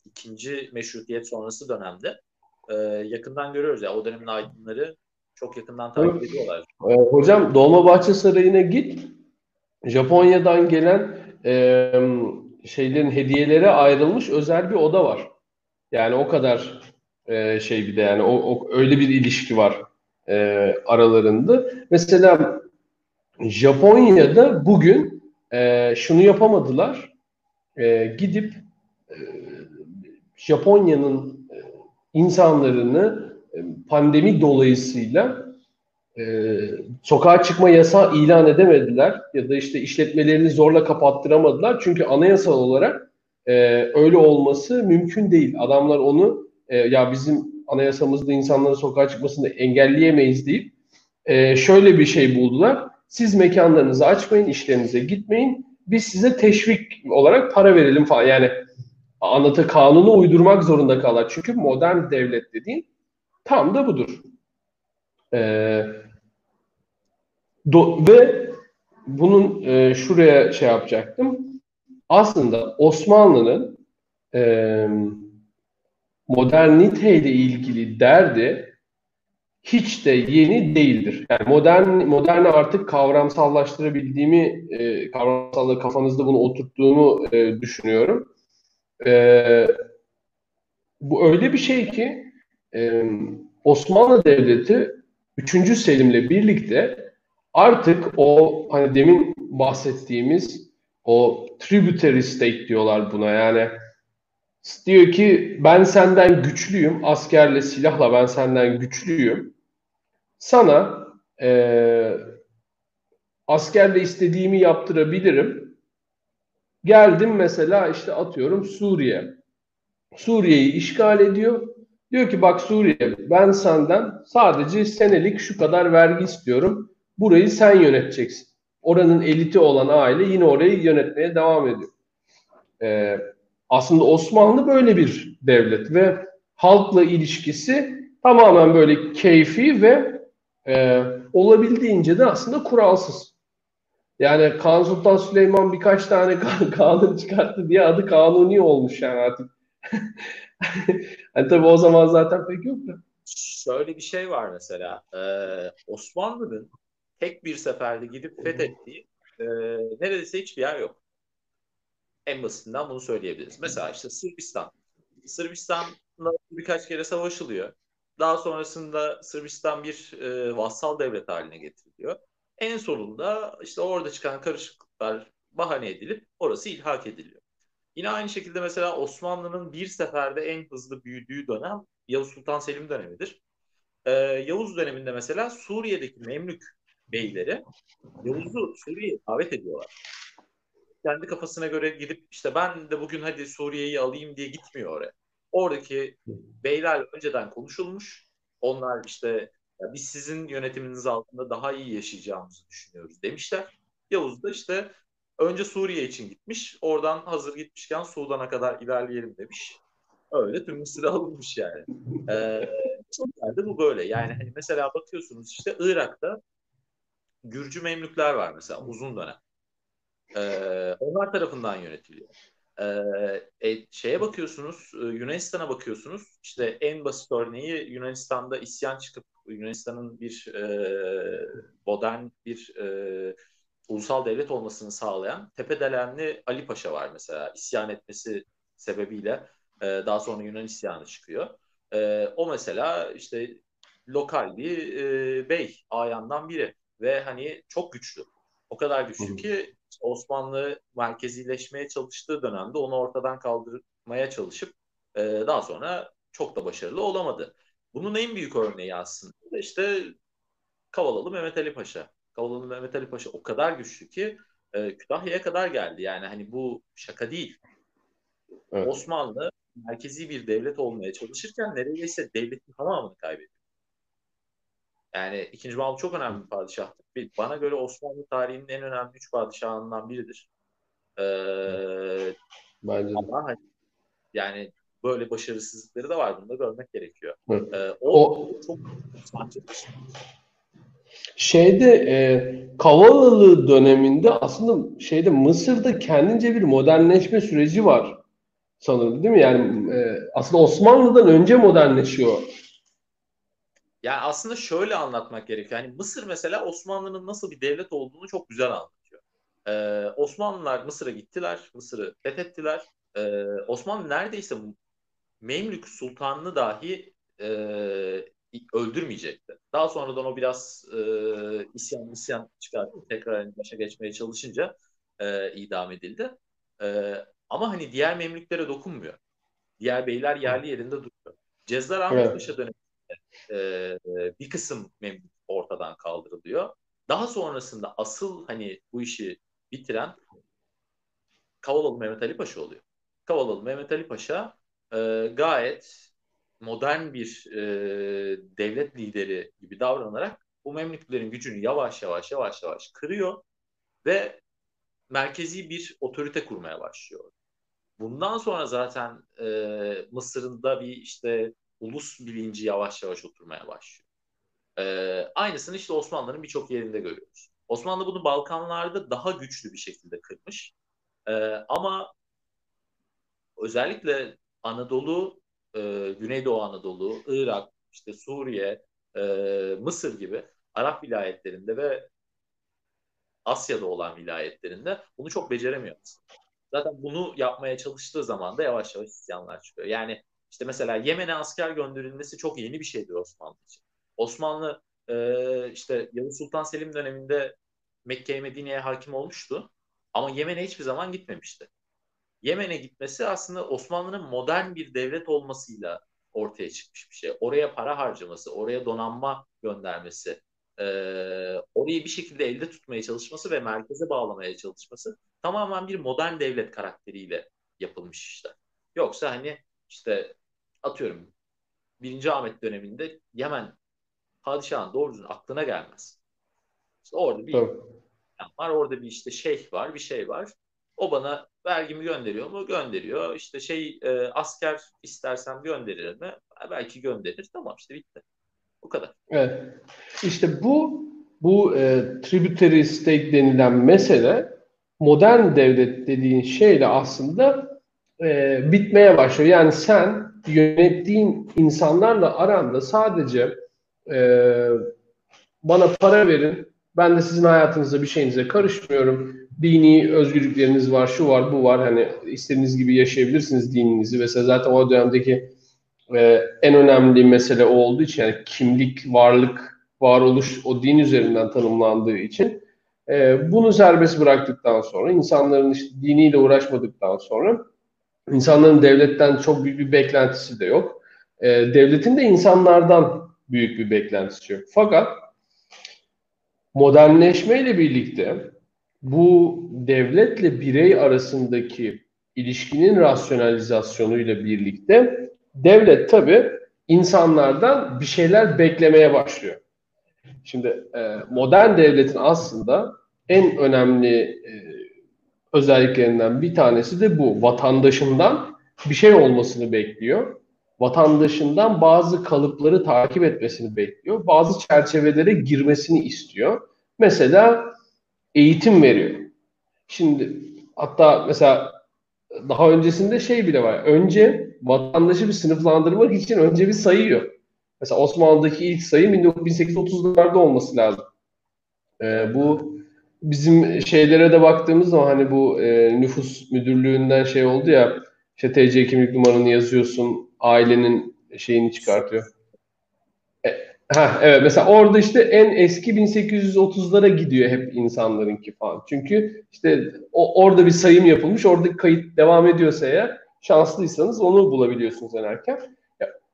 Speaker 2: ikinci meşrutiyet sonrası dönemde e, yakından görüyoruz ya o dönemin aydınları çok yakından takip ediyorlar.
Speaker 1: E, hocam Dolmabahçe Sarayı'na git. Japonya'dan gelen e, şeylerin hediyelere ayrılmış özel bir oda var. Yani o kadar e, şey bir de yani o, o öyle bir ilişki var e, aralarında. Mesela Japonya'da bugün e, şunu yapamadılar. E, gidip e, Japonya'nın insanlarını pandemi dolayısıyla e, sokağa çıkma yasağı ilan edemediler ya da işte işletmelerini zorla kapattıramadılar. Çünkü anayasal olarak e, öyle olması mümkün değil. Adamlar onu e, ya bizim anayasamızda insanların sokağa çıkmasını engelleyemeyiz deyip e, şöyle bir şey buldular. Siz mekanlarınızı açmayın, işlerinize gitmeyin. Biz size teşvik olarak para verelim falan. Yani anlatı kanunu uydurmak zorunda kalır. Çünkü modern devlet dediğin tam da budur. Ee, do, ve bunun e, şuraya şey yapacaktım. Aslında Osmanlı'nın e, moderniteyle ilgili derdi hiç de yeni değildir. Yani modern moderne artık kavramsallaştırabildiğimi, e, kavramsallığı kafanızda bunu oturttuğumu e, düşünüyorum. E, bu öyle bir şey ki e, Osmanlı Devleti 3. Selim'le birlikte artık o hani demin bahsettiğimiz o tributary state diyorlar buna. Yani diyor ki ben senden güçlüyüm askerle silahla ben senden güçlüyüm. Sana e, askerle istediğimi yaptırabilirim. Geldim mesela işte atıyorum Suriye. Suriye'yi işgal ediyor. Diyor ki bak Suriye ben senden sadece senelik şu kadar vergi istiyorum. Burayı sen yöneteceksin. Oranın eliti olan aile yine orayı yönetmeye devam ediyor. Ee, aslında Osmanlı böyle bir devlet ve halkla ilişkisi tamamen böyle keyfi ve e, olabildiğince de aslında kuralsız. Yani Kanun Sultan Süleyman birkaç tane kanun çıkarttı diye adı kanuni olmuş yani artık. hani tabii o zaman zaten pek yok da.
Speaker 2: Şöyle bir şey var mesela. Ee, Osmanlı'nın tek bir seferde gidip fethettiği e, neredeyse hiçbir yer yok. En basitinden bunu söyleyebiliriz. Mesela işte Sırbistan. Sırbistan'la birkaç kere savaşılıyor. Daha sonrasında Sırbistan bir e, vassal devlet haline getiriliyor. En sonunda işte orada çıkan karışıklıklar bahane edilip orası ilhak ediliyor. Yine aynı şekilde mesela Osmanlı'nın bir seferde en hızlı büyüdüğü dönem Yavuz Sultan Selim dönemidir. Ee, Yavuz döneminde mesela Suriye'deki Memlük beyleri Yavuz'u Suriye'ye davet ediyorlar. Kendi kafasına göre gidip işte ben de bugün hadi Suriye'yi alayım diye gitmiyor oraya. Oradaki beyler önceden konuşulmuş. Onlar işte ya biz sizin yönetiminiz altında daha iyi yaşayacağımızı düşünüyoruz demişler. Yavuz da işte Önce Suriye için gitmiş. Oradan hazır gitmişken Sudan'a kadar ilerleyelim demiş. Öyle tüm Mısır alınmış yani. Ee, bu böyle. Yani hani mesela bakıyorsunuz işte Irak'ta Gürcü Memlükler var mesela uzun dönem. Ee, onlar tarafından yönetiliyor. Ee, e, şeye bakıyorsunuz, e, Yunanistan'a bakıyorsunuz. İşte en basit örneği Yunanistan'da isyan çıkıp Yunanistan'ın bir e, modern bir e, ulusal devlet olmasını sağlayan Tepedelenli Ali Paşa var mesela. İsyan etmesi sebebiyle e, daha sonra Yunan isyanı çıkıyor. E, o mesela işte lokal bir e, bey, ayandan biri ve hani çok güçlü. O kadar güçlü ki Osmanlı merkezileşmeye çalıştığı dönemde onu ortadan kaldırmaya çalışıp e, daha sonra çok da başarılı olamadı. Bunun en büyük örneği aslında işte Kavalalı Mehmet Ali Paşa. Kavalalı Mehmet Ali Paşa o kadar güçlü ki e, Kütahya'ya kadar geldi. Yani hani bu şaka değil. Evet. Osmanlı merkezi bir devlet olmaya çalışırken neredeyse devletin tamamını kaybediyor. Yani ikinci Mahmut çok önemli bir padişahtır. Bana göre Osmanlı tarihinin en önemli üç padişahından biridir. Ee, Bence ama hani, yani böyle başarısızlıkları da var. Bunu da görmek gerekiyor. Ee, o, o çok.
Speaker 1: Şeyde e, Kavalalı döneminde aslında şeyde Mısır'da kendince bir modernleşme süreci var sanırım değil mi? Yani e, aslında Osmanlı'dan önce modernleşiyor.
Speaker 2: Yani aslında şöyle anlatmak gerekiyor. Yani Mısır mesela Osmanlı'nın nasıl bir devlet olduğunu çok güzel anlatıyor. Ee, Osmanlılar Mısır'a gittiler. Mısır'ı fethettiler. Ee, Osmanlı neredeyse Memlük Sultanını dahi e, öldürmeyecekti. Daha sonradan o biraz e, isyan isyan çıkarttı. Tekrar başa geçmeye çalışınca e, idam edildi. E, ama hani diğer memlüklere dokunmuyor. Diğer beyler yerli yerinde duruyor. Cezzar Ahmet evet. Paşa döneminde e, bir kısım memlük ortadan kaldırılıyor. Daha sonrasında asıl hani bu işi bitiren Kavalalı Mehmet Ali Paşa oluyor. Kavalalı Mehmet Ali Paşa e, gayet modern bir e, devlet lideri gibi davranarak bu Memlüklerin gücünü yavaş yavaş yavaş yavaş kırıyor ve merkezi bir otorite kurmaya başlıyor. Bundan sonra zaten e, Mısır'ın da bir işte ulus bilinci yavaş yavaş oturmaya başlıyor. E, aynısını işte Osmanlı'nın birçok yerinde görüyoruz. Osmanlı bunu Balkanlarda daha güçlü bir şekilde kırmış. E, ama özellikle Anadolu, e, Güneydoğu Anadolu, Irak, işte Suriye, e, Mısır gibi Arap vilayetlerinde ve Asya'da olan vilayetlerinde bunu çok beceremiyor Zaten bunu yapmaya çalıştığı zaman da yavaş yavaş isyanlar çıkıyor. Yani işte mesela Yemen'e asker gönderilmesi çok yeni bir şeydir Osmanlı için. Osmanlı e, işte Yavuz Sultan Selim döneminde Mekke'ye Medine'ye hakim olmuştu. Ama Yemen'e hiçbir zaman gitmemişti. Yemen'e gitmesi aslında Osmanlı'nın modern bir devlet olmasıyla ortaya çıkmış bir şey. Oraya para harcaması, oraya donanma göndermesi, e, orayı bir şekilde elde tutmaya çalışması ve merkeze bağlamaya çalışması tamamen bir modern devlet karakteriyle yapılmış işler. Yoksa hani işte atıyorum birinci Ahmet döneminde Yemen padişahın doğru düzgün aklına gelmez. İşte orada bir Tabii. var, orada bir işte şeyh var, bir şey var. O bana vergimi gönderiyor mu? Gönderiyor. İşte şey e, asker istersem gönderir mi? Belki gönderir. Tamam işte bitti. Bu kadar.
Speaker 1: Evet. İşte bu bu e, tributary state denilen mesele modern devlet dediğin şeyle aslında e, bitmeye başlıyor. Yani sen yönettiğin insanlarla aranda sadece e, bana para verin, ben de sizin hayatınızda bir şeyinize karışmıyorum. Dini özgürlükleriniz var, şu var, bu var. Hani istediğiniz gibi yaşayabilirsiniz dininizi. Mesela zaten o dönemdeki e, en önemli mesele o olduğu için yani kimlik, varlık, varoluş o din üzerinden tanımlandığı için e, bunu serbest bıraktıktan sonra insanların işte diniyle uğraşmadıktan sonra insanların devletten çok büyük bir beklentisi de yok. E, devletin de insanlardan büyük bir beklentisi yok. Fakat modernleşmeyle birlikte bu devletle birey arasındaki ilişkinin rasyonalizasyonuyla birlikte devlet tabi insanlardan bir şeyler beklemeye başlıyor. Şimdi e, modern devletin aslında en önemli e, özelliklerinden bir tanesi de bu. Vatandaşından bir şey olmasını bekliyor. Vatandaşından bazı kalıpları takip etmesini bekliyor. Bazı çerçevelere girmesini istiyor. Mesela eğitim veriyor. Şimdi hatta mesela daha öncesinde şey bile var. Önce vatandaşı bir sınıflandırmak için önce bir sayıyor. Mesela Osmanlı'daki ilk sayı 1830'larda olması lazım. Ee, bu bizim şeylere de baktığımız zaman hani bu e, nüfus müdürlüğünden şey oldu ya işte TC kimlik numaranı yazıyorsun ailenin şeyini çıkartıyor. E, ha evet mesela orada işte en eski 1830'lara gidiyor hep insanlarınki falan. Çünkü işte o, orada bir sayım yapılmış. Oradaki kayıt devam ediyorsa eğer şanslıysanız onu bulabiliyorsunuz en erken.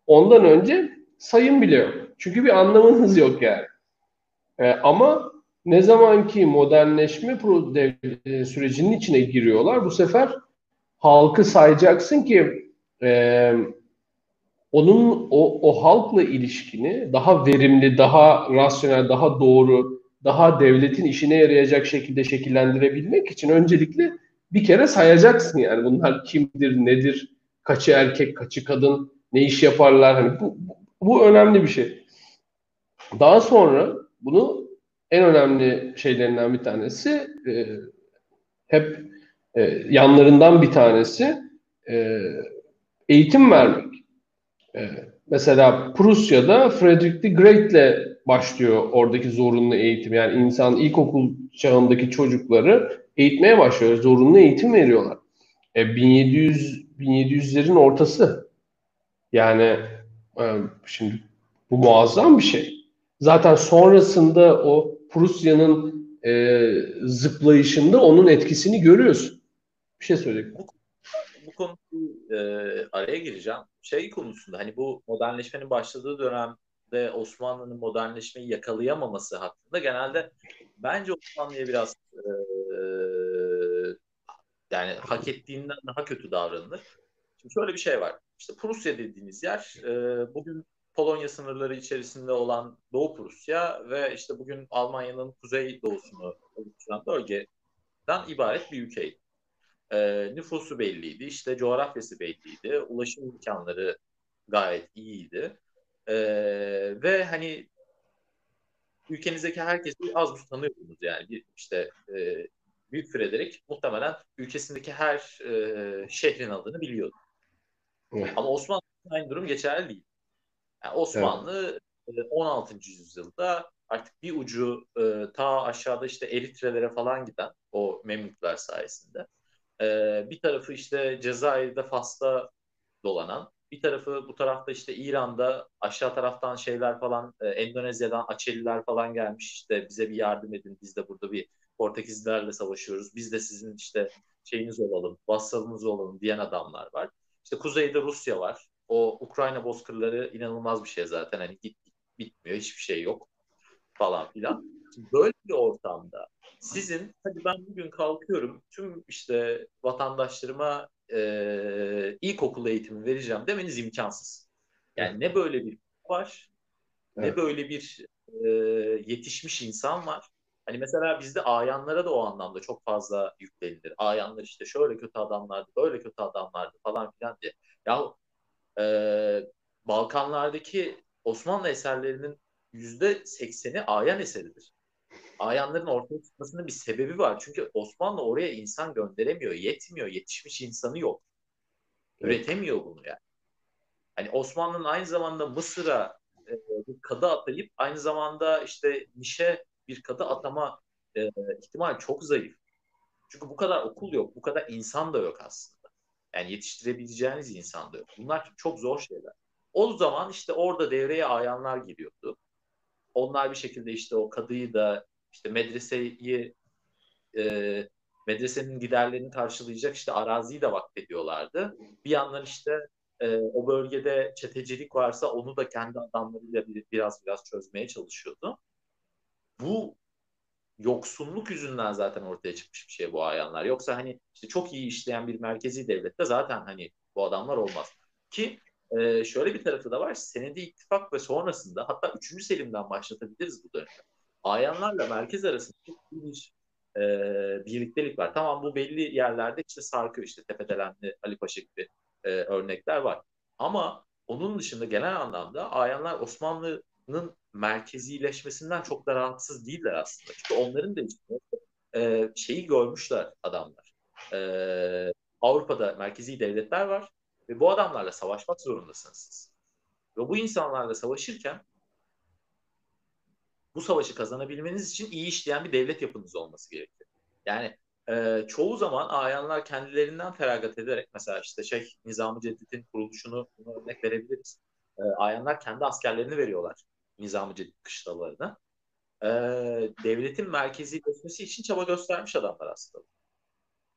Speaker 1: Ondan önce sayım bile yok. Çünkü bir anlamınız yok yani. E, ama ne zaman ki modernleşme e, sürecinin içine giriyorlar bu sefer halkı sayacaksın ki e, onun o, o halkla ilişkini daha verimli, daha rasyonel, daha doğru, daha devletin işine yarayacak şekilde şekillendirebilmek için öncelikle bir kere sayacaksın yani bunlar kimdir, nedir, kaçı erkek, kaçı kadın, ne iş yaparlar hani bu, bu önemli bir şey. Daha sonra bunu en önemli şeylerinden bir tanesi e, hep e, yanlarından bir tanesi e, eğitim vermek. E, mesela Prusya'da Frederick the Great'le başlıyor oradaki zorunlu eğitim. Yani insan ilkokul çağındaki çocukları eğitmeye başlıyor. Zorunlu eğitim veriyorlar. E, 1700 1700'lerin ortası. Yani e, şimdi bu muazzam bir şey. Zaten sonrasında o Prusya'nın e, zıplayışında onun etkisini görüyorsun. Bir şey söyleyeyim.
Speaker 2: Bu, bu konuda e, araya gireceğim. Şey konusunda hani bu modernleşmenin başladığı dönemde Osmanlı'nın modernleşmeyi yakalayamaması hakkında genelde bence Osmanlı'ya biraz e, yani hak ettiğinden daha kötü davranılır. Şimdi şöyle bir şey var. İşte Prusya dediğiniz yer e, bugün Polonya sınırları içerisinde olan Doğu Prusya ve işte bugün Almanya'nın kuzey doğusunu oluşturan bölgeden ibaret bir ülkeydi. E, nüfusu belliydi, işte coğrafyası belliydi, ulaşım imkanları gayet iyiydi. E, ve hani ülkenizdeki herkesi az buz tanıyordunuz yani. Bir, işte e, Büyük Frederick muhtemelen ülkesindeki her e, şehrin adını biliyordu. Evet. Ama Osmanlı'da aynı durum geçerli değil. Yani Osmanlı evet. 16. yüzyılda artık bir ucu e, ta aşağıda işte Eritrelere falan giden o Memlükler sayesinde. E, bir tarafı işte Cezayir'de Fas'ta dolanan, bir tarafı bu tarafta işte İran'da aşağı taraftan şeyler falan e, Endonezya'dan Açeliler falan gelmiş işte bize bir yardım edin biz de burada bir Portekizlilerle savaşıyoruz biz de sizin işte şeyiniz olalım vassalınız olalım diyen adamlar var. İşte kuzeyde Rusya var. O Ukrayna bozkırları inanılmaz bir şey zaten. Hani git, git bitmiyor, hiçbir şey yok falan filan. Şimdi böyle bir ortamda sizin hadi ben bugün kalkıyorum tüm işte vatandaşlarıma e, ilkokul eğitimi vereceğim demeniz imkansız. Yani ne böyle bir var evet. ne böyle bir e, yetişmiş insan var. Hani mesela bizde ayanlara da o anlamda çok fazla yüklenilir. Ayanlar işte şöyle kötü adamlardı, böyle kötü adamlardı falan filan diye. Ya e, Balkanlardaki Osmanlı eserlerinin yüzde sekseni ayan eseridir. Ayanların ortaya çıkmasının bir sebebi var. Çünkü Osmanlı oraya insan gönderemiyor, yetmiyor, yetişmiş insanı yok. Üretemiyor bunu yani. Hani Osmanlı'nın aynı zamanda Mısır'a e, bir kadı atayıp aynı zamanda işte Niş'e bir kadı atama e, ihtimal çok zayıf. Çünkü bu kadar okul yok, bu kadar insan da yok aslında. Yani yetiştirebileceğiniz insan da yok. Bunlar çok zor şeyler. O zaman işte orada devreye ayanlar giriyordu. Onlar bir şekilde işte o kadıyı da işte medreseyi e, medresenin giderlerini karşılayacak işte araziyi de vakfediyorlardı. Bir yandan işte e, o bölgede çetecilik varsa onu da kendi adamlarıyla bir, biraz biraz çözmeye çalışıyordu. Bu yoksunluk yüzünden zaten ortaya çıkmış bir şey bu ayanlar. Yoksa hani işte çok iyi işleyen bir merkezi devlette zaten hani bu adamlar olmaz. Ki e, şöyle bir tarafı da var. Senedi ittifak ve sonrasında hatta 3. Selim'den başlatabiliriz bu dönemi. Ayanlarla merkez arasında bir e, birliktelik var. Tamam bu belli yerlerde işte sarkıyor işte Tepedelenli, Ali Paşa gibi e, örnekler var. Ama onun dışında genel anlamda Ayanlar Osmanlı'nın merkezileşmesinden çok da rahatsız değiller aslında. Çünkü onların da işte, e, şeyi görmüşler adamlar. E, Avrupa'da merkezi devletler var ve bu adamlarla savaşmak zorundasınız siz. Ve bu insanlarla savaşırken bu savaşı kazanabilmeniz için iyi işleyen bir devlet yapınız olması gerekiyor. Yani e, çoğu zaman ayanlar kendilerinden feragat ederek mesela işte şey Nizam-ı Ceddet'in kuruluşunu örnek verebiliriz. E, ayanlar kendi askerlerini veriyorlar Nizam-ı Cedid kışlalarına. E, devletin merkezileşmesi için çaba göstermiş adamlar aslında.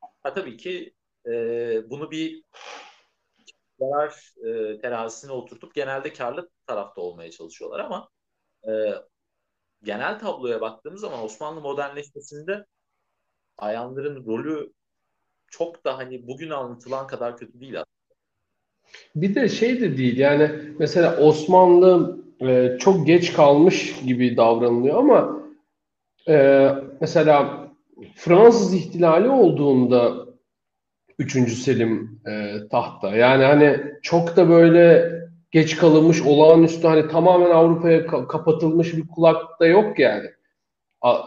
Speaker 2: Ha, tabii ki e, bunu bir zarar e, terazisine oturtup genelde karlı tarafta olmaya çalışıyorlar ama e, genel tabloya baktığımız zaman Osmanlı modernleşmesinde ayanların rolü çok da hani bugün anlatılan kadar kötü değil aslında.
Speaker 1: Bir de şey de değil yani mesela Osmanlı e, çok geç kalmış gibi davranılıyor ama e, mesela Fransız ihtilali olduğunda 3. Selim e, tahta. Yani hani çok da böyle geç kalınmış, olağanüstü hani tamamen Avrupa'ya ka- kapatılmış bir kulak da yok yani. A,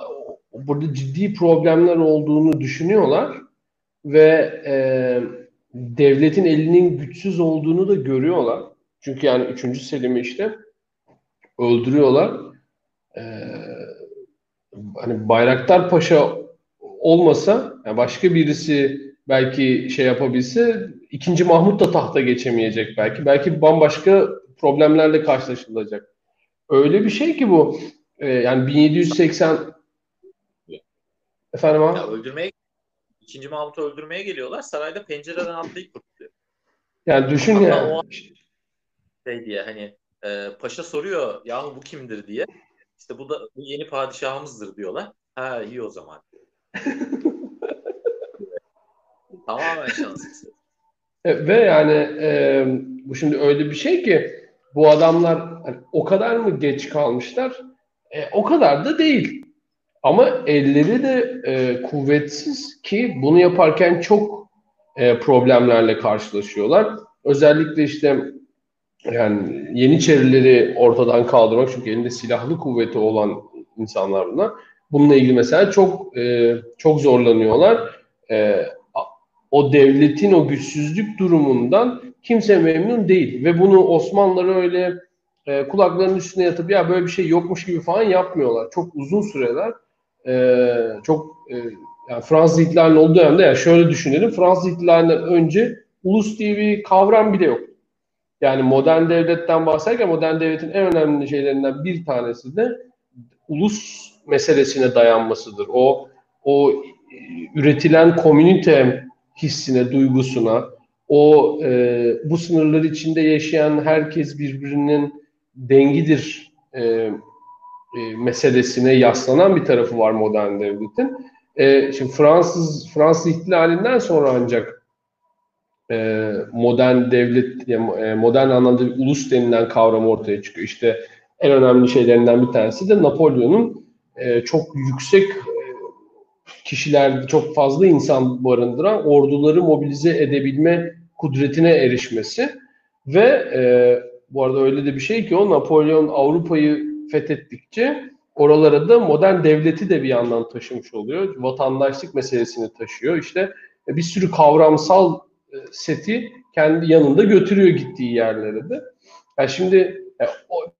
Speaker 1: burada ciddi problemler olduğunu düşünüyorlar ve e, devletin elinin güçsüz olduğunu da görüyorlar. Çünkü yani 3. Selim'i işte öldürüyorlar. Ee, hani Bayraktar Paşa olmasa, yani başka birisi belki şey yapabilse ikinci Mahmut da tahta geçemeyecek belki. Belki bambaşka problemlerle karşılaşılacak. Öyle bir şey ki bu. E, yani 1780 Efendim abi?
Speaker 2: Ya öldürmeye ikinci Mahmut'u öldürmeye geliyorlar. Sarayda pencereden atlayıp kurtuluyor.
Speaker 1: Yani düşün
Speaker 2: Hatta
Speaker 1: ya.
Speaker 2: o şey diye hani e, paşa soruyor yahu bu kimdir diye. İşte bu da bu yeni padişahımızdır diyorlar. Ha iyi o zaman. Tamamen şanssız.
Speaker 1: E, Ve yani e, bu şimdi öyle bir şey ki bu adamlar hani o kadar mı geç kalmışlar? E, o kadar da değil. Ama elleri de e, kuvvetsiz ki bunu yaparken çok e, problemlerle karşılaşıyorlar. Özellikle işte yani Yeniçerileri ortadan kaldırmak çünkü elinde silahlı kuvveti olan insanlar bunlar. Bununla ilgili mesela çok e, çok zorlanıyorlar. E, o devletin o güçsüzlük durumundan kimse memnun değil ve bunu Osmanlıları öyle e, kulaklarının üstüne yatıp ya böyle bir şey yokmuş gibi falan yapmıyorlar. Çok uzun süreler e, çok e, yani Fransız ihtilalinin olduğu dönemde yani şöyle düşünelim Fransız ihtilalinden önce ulus diye bir kavram bile yok. Yani modern devletten bahsederken modern devletin en önemli şeylerinden bir tanesi de ulus meselesine dayanmasıdır. O o üretilen komünite hissine, duygusuna, o e, bu sınırlar içinde yaşayan herkes birbirinin dengidir e, e, meselesine yaslanan bir tarafı var modern devletin. E, şimdi Fransız Fransız ihtilalinden sonra ancak e, modern devlet, yani modern anlamda bir ulus denilen kavram ortaya çıkıyor. İşte en önemli şeylerinden bir tanesi de Napolyon'un e, çok yüksek kişiler, çok fazla insan barındıran orduları mobilize edebilme kudretine erişmesi ve e, bu arada öyle de bir şey ki o Napolyon Avrupa'yı fethettikçe oralara da modern devleti de bir yandan taşımış oluyor. Vatandaşlık meselesini taşıyor. İşte bir sürü kavramsal seti kendi yanında götürüyor gittiği yerlere de. Yani şimdi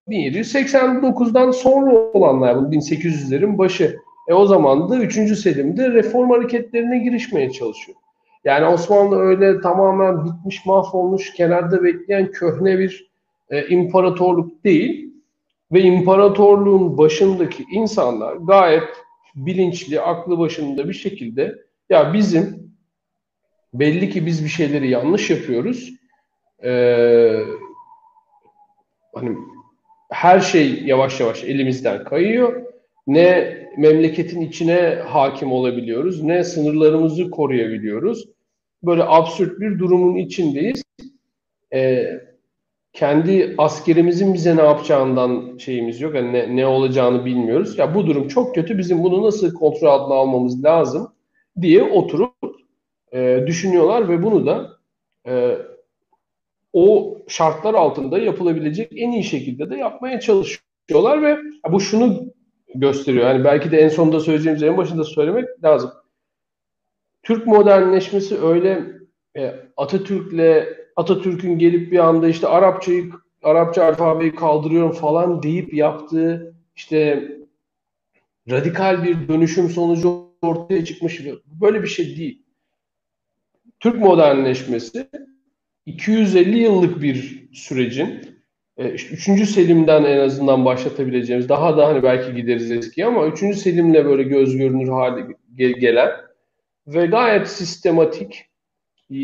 Speaker 1: 1789'dan sonra olanlar, bu 1800'lerin başı. E o zaman da 3. Selim'de reform hareketlerine girişmeye çalışıyor. Yani Osmanlı öyle tamamen bitmiş, mahvolmuş, kenarda bekleyen köhne bir e, imparatorluk değil. Ve imparatorluğun başındaki insanlar gayet bilinçli, aklı başında bir şekilde ya bizim belli ki biz bir şeyleri yanlış yapıyoruz. Ee, hani her şey yavaş yavaş elimizden kayıyor. Ne memleketin içine hakim olabiliyoruz, ne sınırlarımızı koruyabiliyoruz. Böyle absürt bir durumun içindeyiz. Ee, kendi askerimizin bize ne yapacağından şeyimiz yok. Yani ne, ne olacağını bilmiyoruz. Ya bu durum çok kötü. Bizim bunu nasıl kontrol altına almamız lazım diye oturup e, düşünüyorlar ve bunu da e, o şartlar altında yapılabilecek en iyi şekilde de yapmaya çalışıyorlar ve bu şunu gösteriyor. Yani belki de en sonunda söyleyeceğimiz en başında söylemek lazım. Türk modernleşmesi öyle e, Atatürk'le Atatürk'ün gelip bir anda işte Arapçayı Arapça alfabeyi kaldırıyorum falan deyip yaptığı işte radikal bir dönüşüm sonucu ortaya çıkmış böyle bir şey değil. Türk modernleşmesi 250 yıllık bir sürecin e, işte 3. Selim'den en azından başlatabileceğimiz daha da hani belki gideriz eski ama 3. Selim'le böyle göz görünür hale gelen ve gayet sistematik e,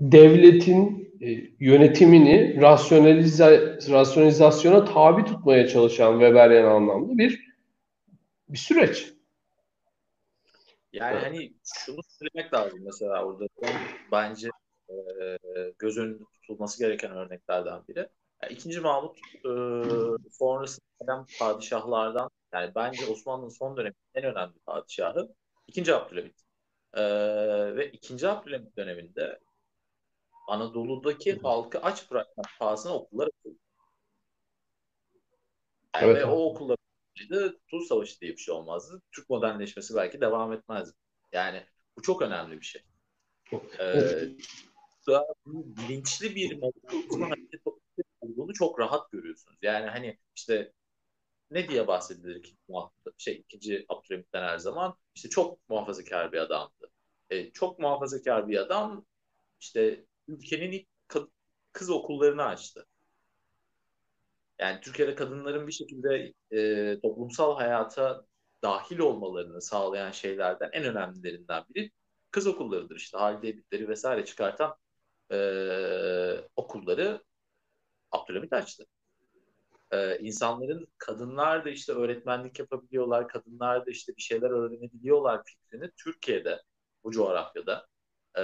Speaker 1: devletin e, yönetimini rasyonalize, rasyonizasyona tabi tutmaya çalışan Weberian anlamda bir bir süreç.
Speaker 2: Yani evet. hani şunu söylemek lazım mesela orada bence e, göz önünde tutulması gereken örneklerden biri. Yani İkinci Mahmut e, sonrasında gelen padişahlardan yani bence Osmanlı'nın son dönemi en önemli padişahı İkinci Abdülhamit. E, ve İkinci Abdülhamit döneminde Anadolu'daki halkı aç bırakmak pahasına okullar açıldı. Yani evet. Ve o okullar Kurtuluş Savaşı diye bir şey olmazdı. Türk modernleşmesi belki devam etmezdi. Yani bu çok önemli bir şey. Ee, bilinçli bir modernleşme olduğunu çok rahat görüyorsunuz. Yani hani işte ne diye bahsedilir şey ikinci Abdülhamit'ten her zaman? İşte çok muhafazakar bir adamdı. E, çok muhafazakar bir adam işte ülkenin ilk kız okullarını açtı. Yani Türkiye'de kadınların bir şekilde e, toplumsal hayata dahil olmalarını sağlayan şeylerden en önemlilerinden biri kız okullarıdır. İşte Halide Edipleri vesaire çıkartan e, okulları Abdülhamit açtı. E, insanların kadınlar da işte öğretmenlik yapabiliyorlar, kadınlar da işte bir şeyler öğrenebiliyorlar fikrini Türkiye'de, bu coğrafyada e,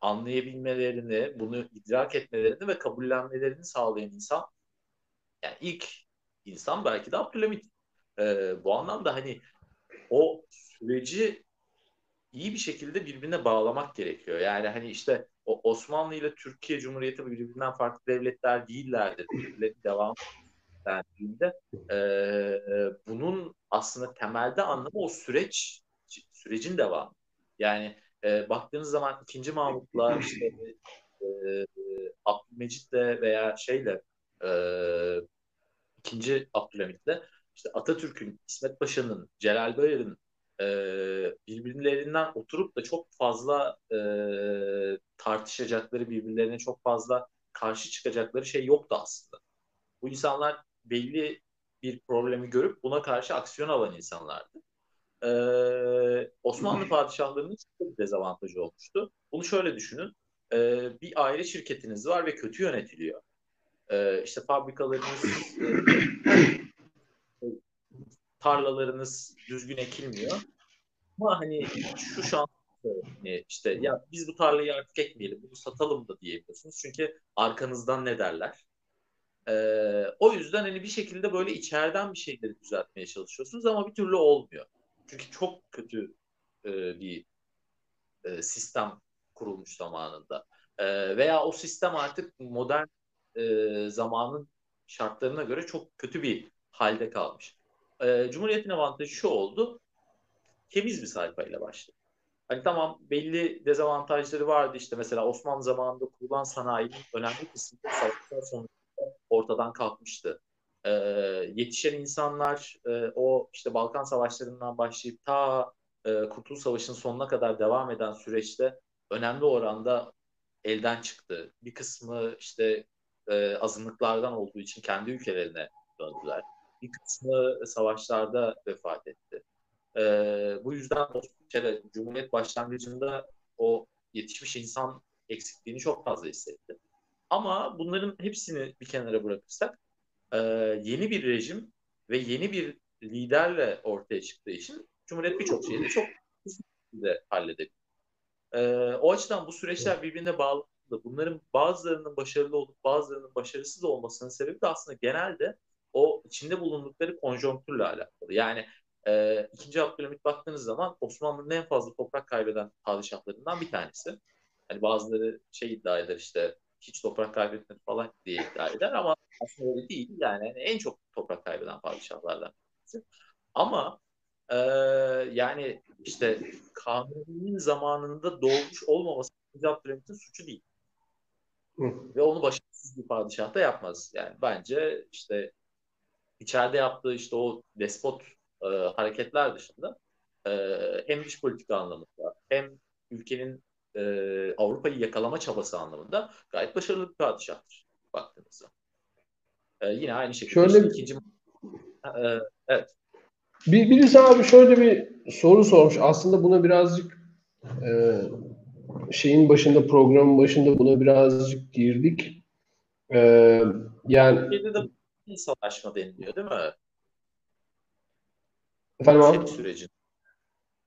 Speaker 2: anlayabilmelerini, bunu idrak etmelerini ve kabullenmelerini sağlayan insan yani ilk insan belki de Abdülhamit. Ee, bu anlamda hani o süreci iyi bir şekilde birbirine bağlamak gerekiyor. Yani hani işte o Osmanlı ile Türkiye Cumhuriyeti birbirinden farklı devletler değillerdi. Birbirleri devam dendiğinde e, bunun aslında temelde anlamı o süreç sürecin devamı. Yani e, baktığınız zaman ikinci Mahmut'la işte e, Abdülmecit'le veya şeyle e, ikinci Abdülhamit'le işte Atatürk'ün, İsmet Paşa'nın, Celal Bayar'ın e, birbirlerinden oturup da çok fazla e, tartışacakları, birbirlerine çok fazla karşı çıkacakları şey yoktu aslında. Bu insanlar belli bir problemi görüp buna karşı aksiyon alan insanlardı. Ee, Osmanlı padişahlarının çok dezavantajı olmuştu. Bunu şöyle düşünün. Ee, bir aile şirketiniz var ve kötü yönetiliyor. Ee, işte fabrikalarınız tarlalarınız düzgün ekilmiyor. Ama hani şu şans hani işte ya biz bu tarlayı artık ekmeyelim, bunu satalım da diyebiliyorsunuz. Çünkü arkanızdan ne derler? Ee, o yüzden hani bir şekilde böyle içeriden bir şeyleri düzeltmeye çalışıyorsunuz ama bir türlü olmuyor. Çünkü çok kötü e, bir e, sistem kurulmuş zamanında. E, veya o sistem artık modern e, zamanın şartlarına göre çok kötü bir halde kalmış. E, Cumhuriyet'in avantajı şu oldu. Temiz bir sayfayla başladı. Hani tamam belli dezavantajları vardı işte mesela Osmanlı zamanında kurulan sanayinin önemli kısmı savaşlar sonucunda ortadan kalkmıştı. Ee, yetişen insanlar e, o işte Balkan savaşlarından başlayıp ta e, Kurtuluş Savaşı'nın sonuna kadar devam eden süreçte önemli oranda elden çıktı. Bir kısmı işte e, azınlıklardan olduğu için kendi ülkelerine döndüler. Bir kısmı savaşlarda vefat etti. E, bu yüzden şeyde, Cumhuriyet başlangıcında o yetişmiş insan eksikliğini çok fazla hissetti. Ama bunların hepsini bir kenara bırakırsak e, yeni bir rejim ve yeni bir liderle ortaya çıktığı için Cumhuriyet birçok şeyi çok hızlı halledebilir. E, o açıdan bu süreçler birbirine bağlı bunların bazılarının başarılı olup bazılarının başarısız olmasının sebebi de aslında genelde o içinde bulundukları konjonktürle alakalı. Yani e, ikinci Abdülhamit baktığınız zaman Osmanlı'nın en fazla toprak kaybeden padişahlarından bir tanesi. Hani bazıları şey iddia eder işte hiç toprak kaybetmedi falan diye iddia eder ama aslında öyle değil. Yani, yani en çok toprak kaybeden padişahlardan birisi. Ama e, yani işte Kanuni'nin zamanında doğmuş olmaması Abdülhamit'in suçu değil. Ve onu başarısız bir padişah da yapmaz. Yani bence işte içeride yaptığı işte o despot e, hareketler dışında e, hem dış politika anlamında hem ülkenin e, Avrupa'yı yakalama çabası anlamında gayet başarılı bir padişahtır baktığınızda. E, yine aynı şekilde
Speaker 1: şöyle
Speaker 2: işte ikinci e, evet.
Speaker 1: Bir, birisi abi şöyle bir soru sormuş. Aslında buna birazcık e, şeyin başında, programın başında buna birazcık girdik. Ee, yani
Speaker 2: Türkiye'de de bir savaşma deniliyor değil mi?
Speaker 1: Efendim abi?
Speaker 2: Sürecin.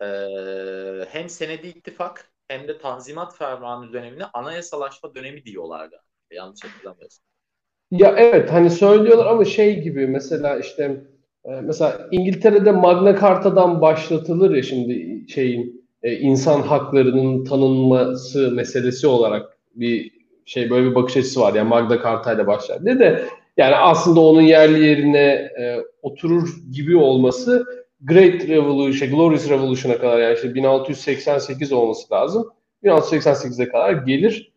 Speaker 2: Ee, hem senedi ittifak hem de tanzimat fermanı dönemine anayasalaşma dönemi diyorlar galiba. Yanlış hatırlamıyorsam.
Speaker 1: Ya evet hani söylüyorlar ama şey gibi mesela işte e, mesela İngiltere'de Magna Carta'dan başlatılır ya şimdi şeyin e, insan haklarının tanınması meselesi olarak bir şey böyle bir bakış açısı var. Yani Magna Carta ile başlar. Ne de yani aslında onun yerli yerine e, oturur gibi olması Great Revolution, Glorious Revolution'a kadar yani işte 1688 olması lazım. 1688'e kadar gelir.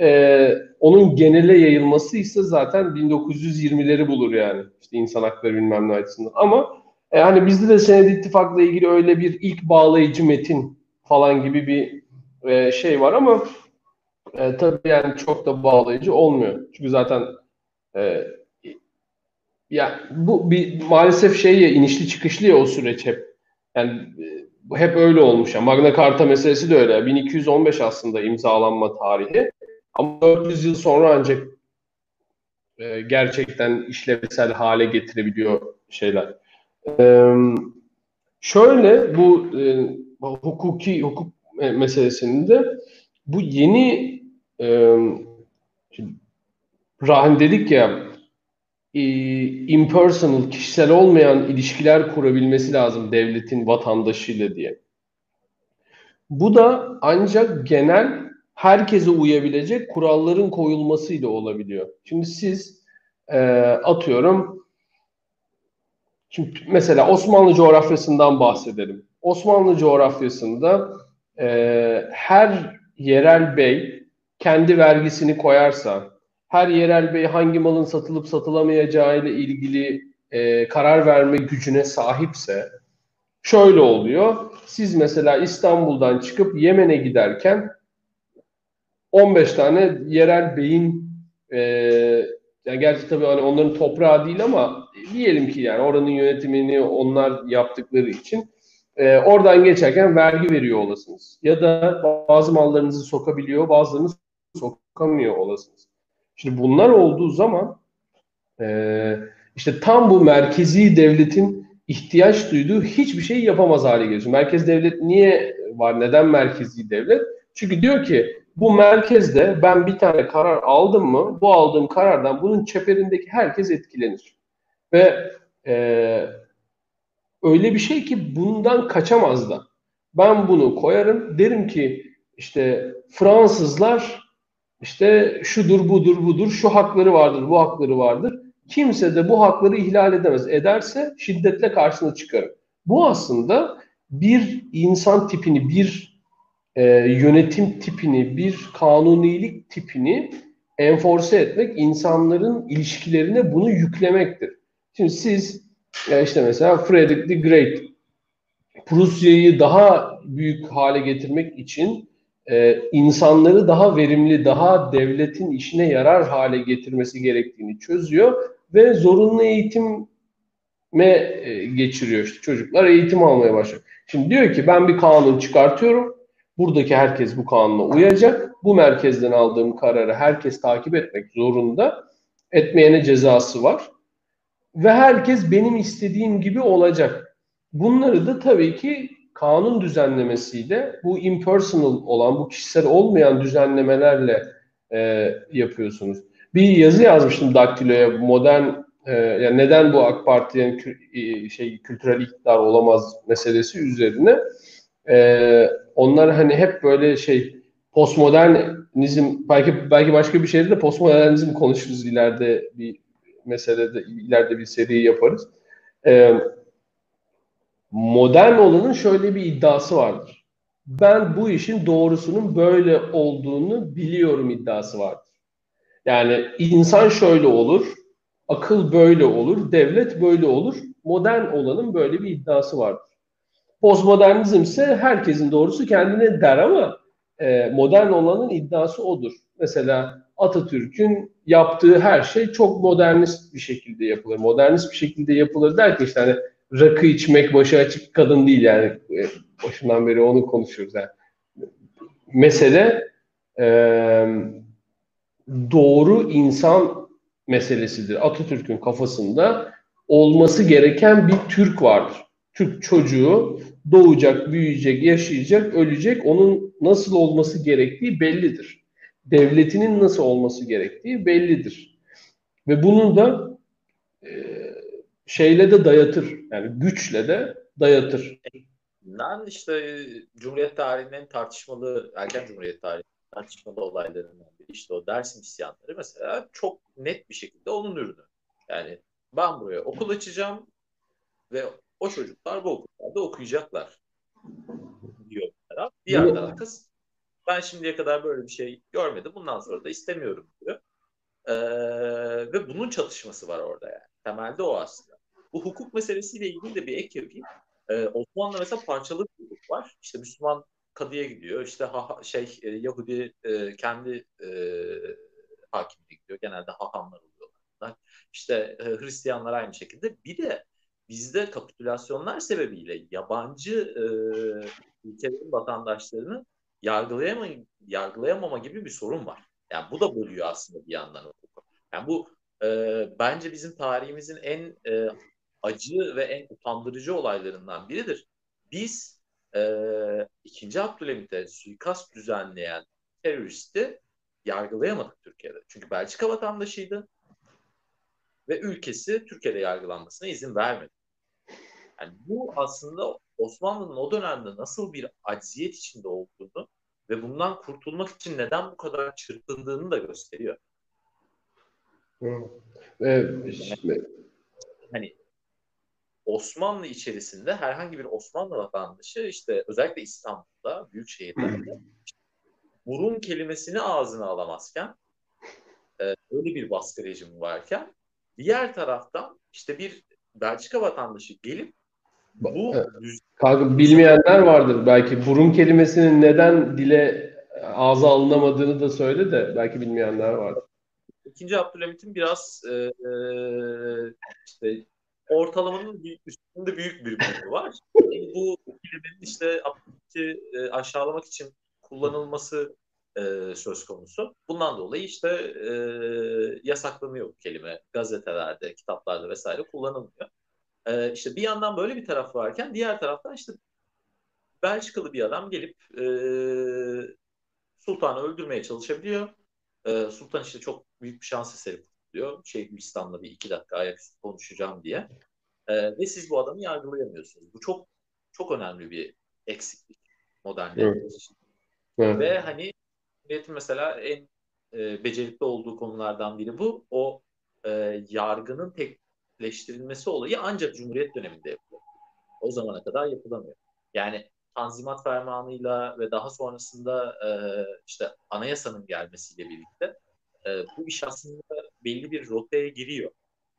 Speaker 1: e, onun genele yayılması ise zaten 1920'leri bulur yani. İşte insan hakları bilmem ne açısından. Ama e, hani bizde de Senedi İttifak'la ilgili öyle bir ilk bağlayıcı metin falan gibi bir e, şey var ama e, tabii yani çok da bağlayıcı olmuyor. Çünkü zaten e, ya bu bir maalesef şey ya inişli çıkışlı ya o süreç hep. Yani e, hep öyle olmuş. Yani Magna Carta meselesi de öyle. 1215 aslında imzalanma tarihi. Ama 400 yıl sonra ancak e, gerçekten işlevsel hale getirebiliyor şeyler. E, şöyle bu e, hukuki hukuk meselesinde bu yeni e, rahim dedik ya e, impersonal, kişisel olmayan ilişkiler kurabilmesi lazım devletin vatandaşıyla diye. Bu da ancak genel herkese uyabilecek kuralların koyulmasıyla olabiliyor. Şimdi siz e, atıyorum şimdi mesela Osmanlı coğrafyasından bahsedelim. Osmanlı coğrafyasında e, her yerel bey kendi vergisini koyarsa, her yerel bey hangi malın satılıp satılamayacağı ile ilgili e, karar verme gücüne sahipse, şöyle oluyor. Siz mesela İstanbul'dan çıkıp Yemen'e giderken 15 tane yerel beyin e, yani gerçi tabii hani onların toprağı değil ama diyelim ki yani oranın yönetimini onlar yaptıkları için e, oradan geçerken vergi veriyor olasınız. Ya da bazı mallarınızı sokabiliyor, bazılarını sokamıyor olasınız. Şimdi bunlar olduğu zaman e, işte tam bu merkezi devletin ihtiyaç duyduğu hiçbir şey yapamaz hale geliyor. Merkez devlet niye var? Neden merkezi devlet? Çünkü diyor ki bu merkezde ben bir tane karar aldım mı bu aldığım karardan bunun çeperindeki herkes etkilenir. Ve e, öyle bir şey ki bundan kaçamaz da. Ben bunu koyarım derim ki işte Fransızlar işte şudur budur budur şu hakları vardır bu hakları vardır. Kimse de bu hakları ihlal edemez. Ederse şiddetle karşısına çıkarım. Bu aslında bir insan tipini, bir e, yönetim tipini, bir kanunilik tipini enforce etmek, insanların ilişkilerine bunu yüklemektir. Şimdi siz e, işte mesela Frederick the Great Prusya'yı daha büyük hale getirmek için e, insanları daha verimli, daha devletin işine yarar hale getirmesi gerektiğini çözüyor ve zorunlu eğitime e, geçiriyor işte çocuklar eğitim almaya başlıyor. Şimdi diyor ki ben bir kanun çıkartıyorum. Buradaki herkes bu kanuna uyacak. Bu merkezden aldığım kararı herkes takip etmek zorunda. Etmeyene cezası var. Ve herkes benim istediğim gibi olacak. Bunları da tabii ki kanun düzenlemesiyle bu impersonal olan, bu kişisel olmayan düzenlemelerle e, yapıyorsunuz. Bir yazı yazmıştım Daktilo'ya modern e, yani neden bu AK Parti'nin kü, şey kültürel iktidar olamaz meselesi üzerine. E, onlar hani hep böyle şey postmodernizm belki belki başka bir şeyde de postmodernizm konuşuruz ileride bir meselede ileride bir seri yaparız. E, modern olanın şöyle bir iddiası vardır. Ben bu işin doğrusunun böyle olduğunu biliyorum iddiası vardır. Yani insan şöyle olur, akıl böyle olur, devlet böyle olur. Modern olanın böyle bir iddiası vardır. Postmodernizm ise herkesin doğrusu kendine der ama e, modern olanın iddiası odur. Mesela Atatürk'ün yaptığı her şey çok modernist bir şekilde yapılır. Modernist bir şekilde yapılır derken işte hani rakı içmek başı açık kadın değil yani. E, başından beri onu konuşuyoruz yani. Mesele e, doğru insan meselesidir. Atatürk'ün kafasında olması gereken bir Türk vardır. Türk çocuğu doğacak, büyüyecek, yaşayacak, ölecek. Onun nasıl olması gerektiği bellidir. Devletinin nasıl olması gerektiği bellidir. Ve bunu da e, şeyle de dayatır. Yani güçle de dayatır.
Speaker 2: Ben işte Cumhuriyet tarihinin tartışmalı, erken Cumhuriyet tarihinin tartışmalı olaylarından biri. İşte o Dersim isyanları mesela çok net bir şekilde onun ürünü. Yani ben buraya okul açacağım ve o çocuklar bu okullarda okuyacaklar diyor bir taraf. Diğer taraf kız Ben şimdiye kadar böyle bir şey görmedim. Bundan sonra da istemiyorum diyor. Ee, ve bunun çatışması var orada yani. Temelde o aslında. Bu hukuk meselesiyle ilgili de bir ek yapayım. Ee, Osmanlı'da mesela parçalı bir hukuk var. İşte Müslüman kadıya gidiyor. İşte ha, şey e, Yahudi e, kendi e, hakimliğe gidiyor. Genelde hahamlar oluyorlar. İşte e, Hristiyanlar aynı şekilde. Bir de bizde kapitülasyonlar sebebiyle yabancı e, ülkelerin vatandaşlarını yargılayama, yargılayamama gibi bir sorun var. Yani bu da bölüyor aslında bir yandan hukuku. Yani bu e, bence bizim tarihimizin en e, acı ve en utandırıcı olaylarından biridir. Biz e, 2. Abdülhamit'e suikast düzenleyen teröristi yargılayamadık Türkiye'de. Çünkü Belçika vatandaşıydı ve ülkesi Türkiye'de yargılanmasına izin vermedi. Yani bu aslında Osmanlı'nın o dönemde nasıl bir acziyet içinde olduğunu ve bundan kurtulmak için neden bu kadar çırpındığını da gösteriyor.
Speaker 1: Evet.
Speaker 2: Hani Osmanlı içerisinde herhangi bir Osmanlı vatandaşı işte özellikle İstanbul'da, büyük şehirlerde burun kelimesini ağzına alamazken e, öyle bir baskı rejimi varken diğer taraftan işte bir Belçika vatandaşı gelip bu
Speaker 1: Kanka, bilmeyenler vardır belki. Burun kelimesinin neden dile ağza alınamadığını da söyle de belki bilmeyenler vardır.
Speaker 2: İkinci Abdülhamit'in biraz e, e, işte ortalamanın üstünde büyük bir boyutu var. Yani bu kelimenin işte Abdülhamit'i e, aşağılamak için kullanılması e, söz konusu. Bundan dolayı işte e, yasaklanıyor bu kelime. Gazetelerde, kitaplarda vesaire kullanılmıyor. E, işte bir yandan böyle bir taraf varken diğer taraftan işte Belçikalı bir adam gelip e, Sultan'ı öldürmeye çalışabiliyor. E, Sultan işte çok büyük bir şans eseri diyor. Şeyhülislam'la bir iki dakika ayaküstü konuşacağım diye. E, ve siz bu adamı yargılayamıyorsunuz. Bu çok çok önemli bir eksiklik modern evet. için. Evet. Ve hani Cumhuriyet'in mesela en e, becerikli olduğu konulardan biri bu. O e, yargının tekleştirilmesi olayı ancak Cumhuriyet döneminde yapılıyor. O zamana kadar yapılamıyor. Yani Tanzimat Fermanı'yla ve daha sonrasında e, işte anayasanın gelmesiyle birlikte e, bu iş aslında belli bir rotaya giriyor.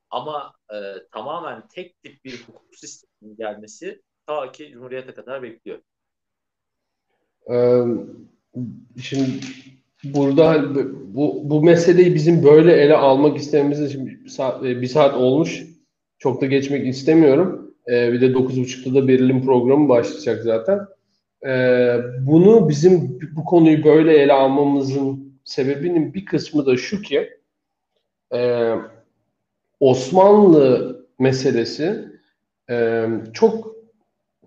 Speaker 2: Ama e, tamamen tek tip bir hukuk sisteminin gelmesi ta ki Cumhuriyet'e kadar bekliyor.
Speaker 1: Ee, şimdi burada bu, bu meseleyi bizim böyle ele almak istememizin için bir saat, bir saat olmuş. Çok da geçmek istemiyorum. Ee, bir de 9.30'da da Beril'in programı başlayacak zaten. Ee, bunu bizim bu konuyu böyle ele almamızın sebebinin bir kısmı da şu ki e, Osmanlı meselesi e, çok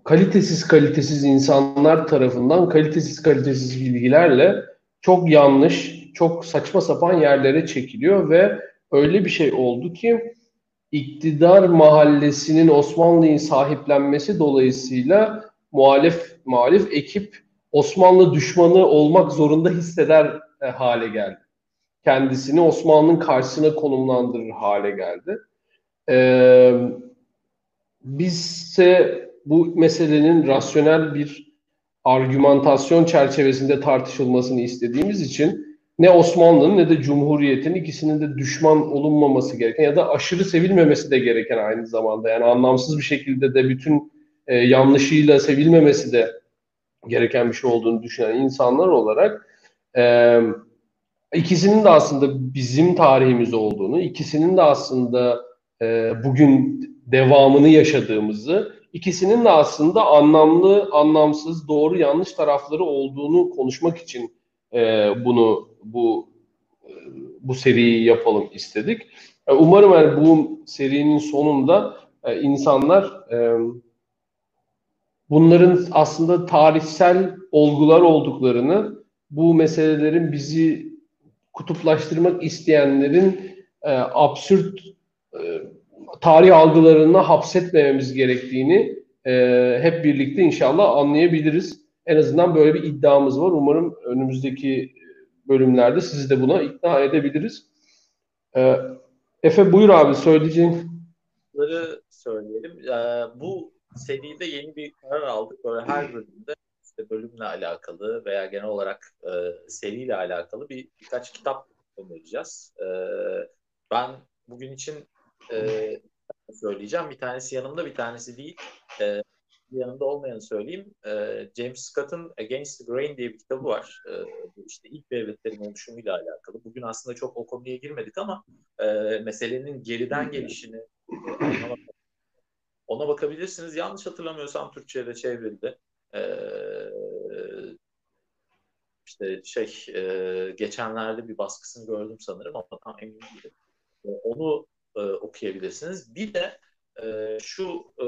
Speaker 1: kalitesiz kalitesiz insanlar tarafından kalitesiz kalitesiz bilgilerle çok yanlış, çok saçma sapan yerlere çekiliyor ve öyle bir şey oldu ki iktidar mahallesinin Osmanlı'yı sahiplenmesi dolayısıyla muhalif muhalif ekip Osmanlı düşmanı olmak zorunda hisseder e, hale geldi. Kendisini Osmanlı'nın karşısına konumlandırır hale geldi. Ee, bizse bu meselenin rasyonel bir argümantasyon çerçevesinde tartışılmasını istediğimiz için ne Osmanlı'nın ne de Cumhuriyet'in ikisinin de düşman olunmaması gereken ya da aşırı sevilmemesi de gereken aynı zamanda. Yani anlamsız bir şekilde de bütün e, yanlışıyla sevilmemesi de gereken bir şey olduğunu düşünen insanlar olarak e, ikisinin de aslında bizim tarihimiz olduğunu, ikisinin de aslında e, bugün devamını yaşadığımızı, ikisinin de aslında anlamlı, anlamsız, doğru, yanlış tarafları olduğunu konuşmak için e, bunu bu e, bu seriyi yapalım istedik. E, umarım yani bu serinin sonunda e, insanlar bunların aslında tarihsel olgular olduklarını, bu meselelerin bizi kutuplaştırmak isteyenlerin absürt tarih algılarına hapsetmememiz gerektiğini hep birlikte inşallah anlayabiliriz. En azından böyle bir iddiamız var. Umarım önümüzdeki bölümlerde sizi de buna ikna edebiliriz. E, Efe buyur abi söyleyeceğin.
Speaker 2: Bunları söyleyelim. Ee, bu seride yeni bir karar aldık. Böyle her bölümde işte bölümle alakalı veya genel olarak e, seriyle alakalı bir birkaç kitap önereceğiz. E, ben bugün için e, söyleyeceğim. Bir tanesi yanımda, bir tanesi değil. E, yanımda olmayanı söyleyeyim. E, James Scott'ın Against the Grain diye bir kitabı var. E, işte ilk devletlerin oluşumuyla alakalı. Bugün aslında çok o konuya girmedik ama e, meselenin geriden gelişini anlamak ona bakabilirsiniz. Yanlış hatırlamıyorsam Türkçe'ye de çevrildi. Ee, işte şey e, geçenlerde bir baskısını gördüm sanırım ama tam emin değilim. E, onu e, okuyabilirsiniz. Bir de e, şu e,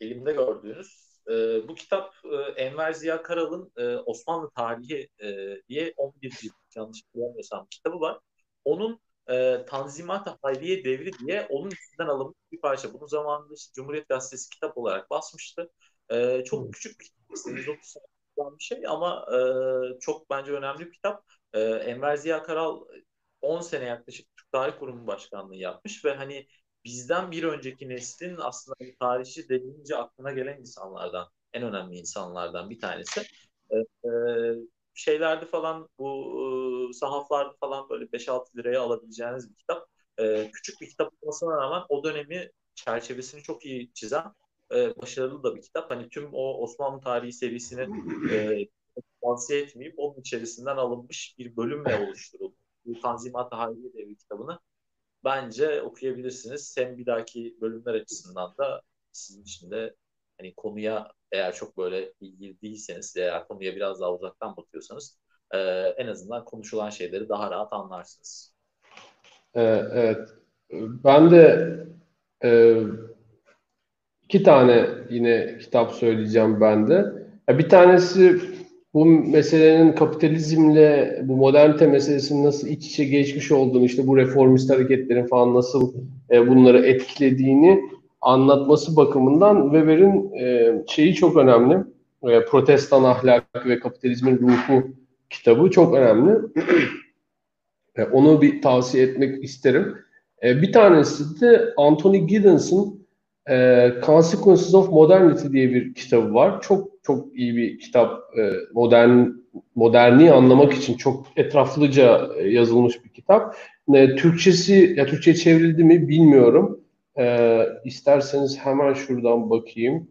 Speaker 2: elimde gördüğünüz e, bu kitap e, Enver Ziya Karal'ın e, Osmanlı Tarihi e, diye 11 cilt yanlış hatırlamıyorsam kitabı var. Onun e, Tanzimat-ı Hayriye Devri diye onun üstünden alınmış bir parça. Bunu zamanında işte Cumhuriyet Gazetesi kitap olarak basmıştı. E, çok küçük bir kitap. 130 bir şey ama e, çok bence önemli bir kitap. E, Enver Ziya Karal 10 sene yaklaşık Türk Tarih Kurumu Başkanlığı yapmış ve hani bizden bir önceki neslin aslında tarihçi denilince aklına gelen insanlardan, en önemli insanlardan bir tanesi. E, e, şeylerde falan bu e, sahaflarda falan böyle 5-6 liraya alabileceğiniz bir kitap. E, küçük bir kitap olmasına rağmen o dönemi çerçevesini çok iyi çizen e, başarılı da bir kitap. Hani tüm o Osmanlı tarihi serisini e, etmeyip onun içerisinden alınmış bir bölümle oluşturuldu. Bu Tanzimat-ı Hayriye Devri kitabını bence okuyabilirsiniz. Hem bir dahaki bölümler açısından da sizin için de hani konuya eğer çok böyle ilgili değilseniz eğer konuya biraz daha uzaktan bakıyorsanız e, en azından konuşulan şeyleri daha rahat anlarsınız.
Speaker 1: Ee, evet. Ben de e, iki tane yine kitap söyleyeceğim ben de. Bir tanesi bu meselenin kapitalizmle bu modernite meselesinin nasıl iç içe geçmiş olduğunu, işte bu reformist hareketlerin falan nasıl e, bunları etkilediğini anlatması bakımından Weber'in e, şeyi çok önemli. E, Protestan ahlak ve kapitalizmin ruhu kitabı çok önemli. e, onu bir tavsiye etmek isterim. E, bir tanesi de Anthony Giddens'ın e, Consequences of Modernity diye bir kitabı var. Çok çok iyi bir kitap. E, modern moderni anlamak için çok etraflıca yazılmış bir kitap. E, Türkçesi ya Türkçe çevrildi mi bilmiyorum. Ee, isterseniz hemen şuradan bakayım.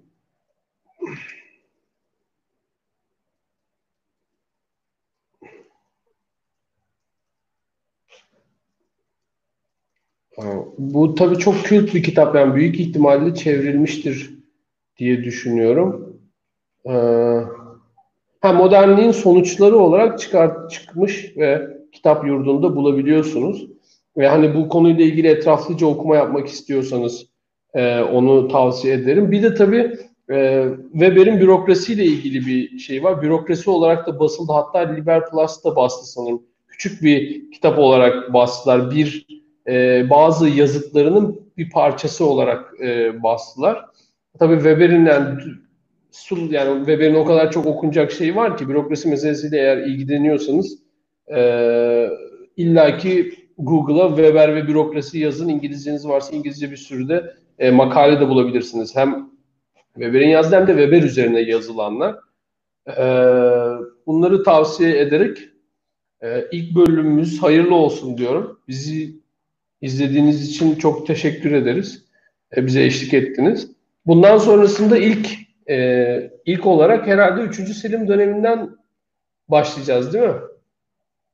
Speaker 1: Bu tabii çok kült bir kitap. Yani büyük ihtimalle çevrilmiştir diye düşünüyorum. Ee, ha, modernliğin sonuçları olarak çıkart, çıkmış ve kitap yurdunda bulabiliyorsunuz. Ve hani bu konuyla ilgili etraflıca okuma yapmak istiyorsanız e, onu tavsiye ederim. Bir de tabii e, Weber'in bürokrasiyle ilgili bir şey var. Bürokrasi olarak da basıldı. Hatta Liber Plus'ta bastı sanırım. Küçük bir kitap olarak bastılar. Bir e, bazı yazıtlarının bir parçası olarak e, bastılar. Tabii Weber'in yani yani Weber'in o kadar çok okunacak şey var ki bürokrasi meselesiyle eğer ilgileniyorsanız e, illaki Google'a Weber ve bürokrasi yazın. İngilizceniz varsa İngilizce bir sürü de e, makale de bulabilirsiniz. Hem Weber'in yazdığı hem de Weber üzerine yazılanlar. E, bunları tavsiye ederek e, ilk bölümümüz hayırlı olsun diyorum. Bizi izlediğiniz için çok teşekkür ederiz. E, bize eşlik ettiniz. Bundan sonrasında ilk e, ilk olarak herhalde 3. Selim döneminden başlayacağız değil mi?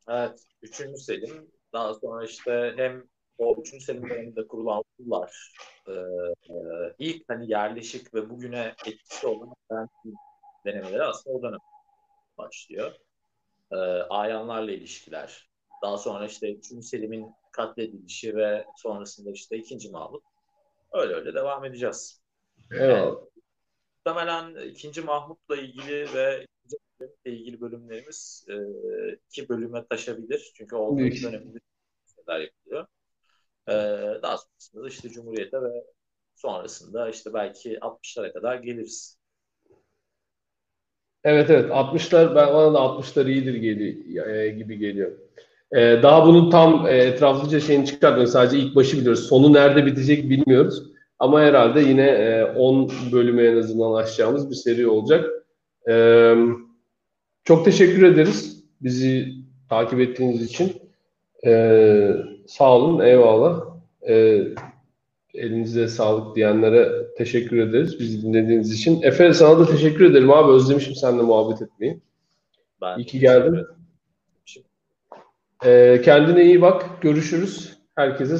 Speaker 2: Evet. 3. Selim daha sonra işte hem o 3. Selim döneminde kurulan okullar e, e, ilk hani yerleşik ve bugüne etkisi olan denemeleri aslında o dönem başlıyor. E, ayanlarla ilişkiler. Daha sonra işte 3. Selim'in katledilişi ve sonrasında işte 2. Mahmut. Öyle öyle devam edeceğiz. Evet. Muhtemelen 2. Mahmut'la ilgili ve ile ilgili bölümlerimiz e, iki bölüme taşabilir. Çünkü o döneminde şeyler yapılıyor. E, daha sonrasında işte Cumhuriyet'e ve sonrasında işte belki 60'lara kadar geliriz.
Speaker 1: Evet evet 60'lar ben bana da 60'lar iyidir geliyor, e, gibi geliyor. E, daha bunun tam e, etraflıca şeyini çıkartmıyoruz. Sadece ilk başı biliyoruz. Sonu nerede bitecek bilmiyoruz. Ama herhalde yine e, 10 bölüme en azından aşacağımız bir seri olacak. Evet Çok teşekkür ederiz bizi takip ettiğiniz için. Ee, sağ olun, eyvallah. Ee, elinize sağlık diyenlere teşekkür ederiz bizi dinlediğiniz için. Efe sana da teşekkür ederim abi. Özlemişim seninle muhabbet etmeyi.
Speaker 2: Ben
Speaker 1: İyi ki geldin. Ee, kendine iyi bak. Görüşürüz. Herkese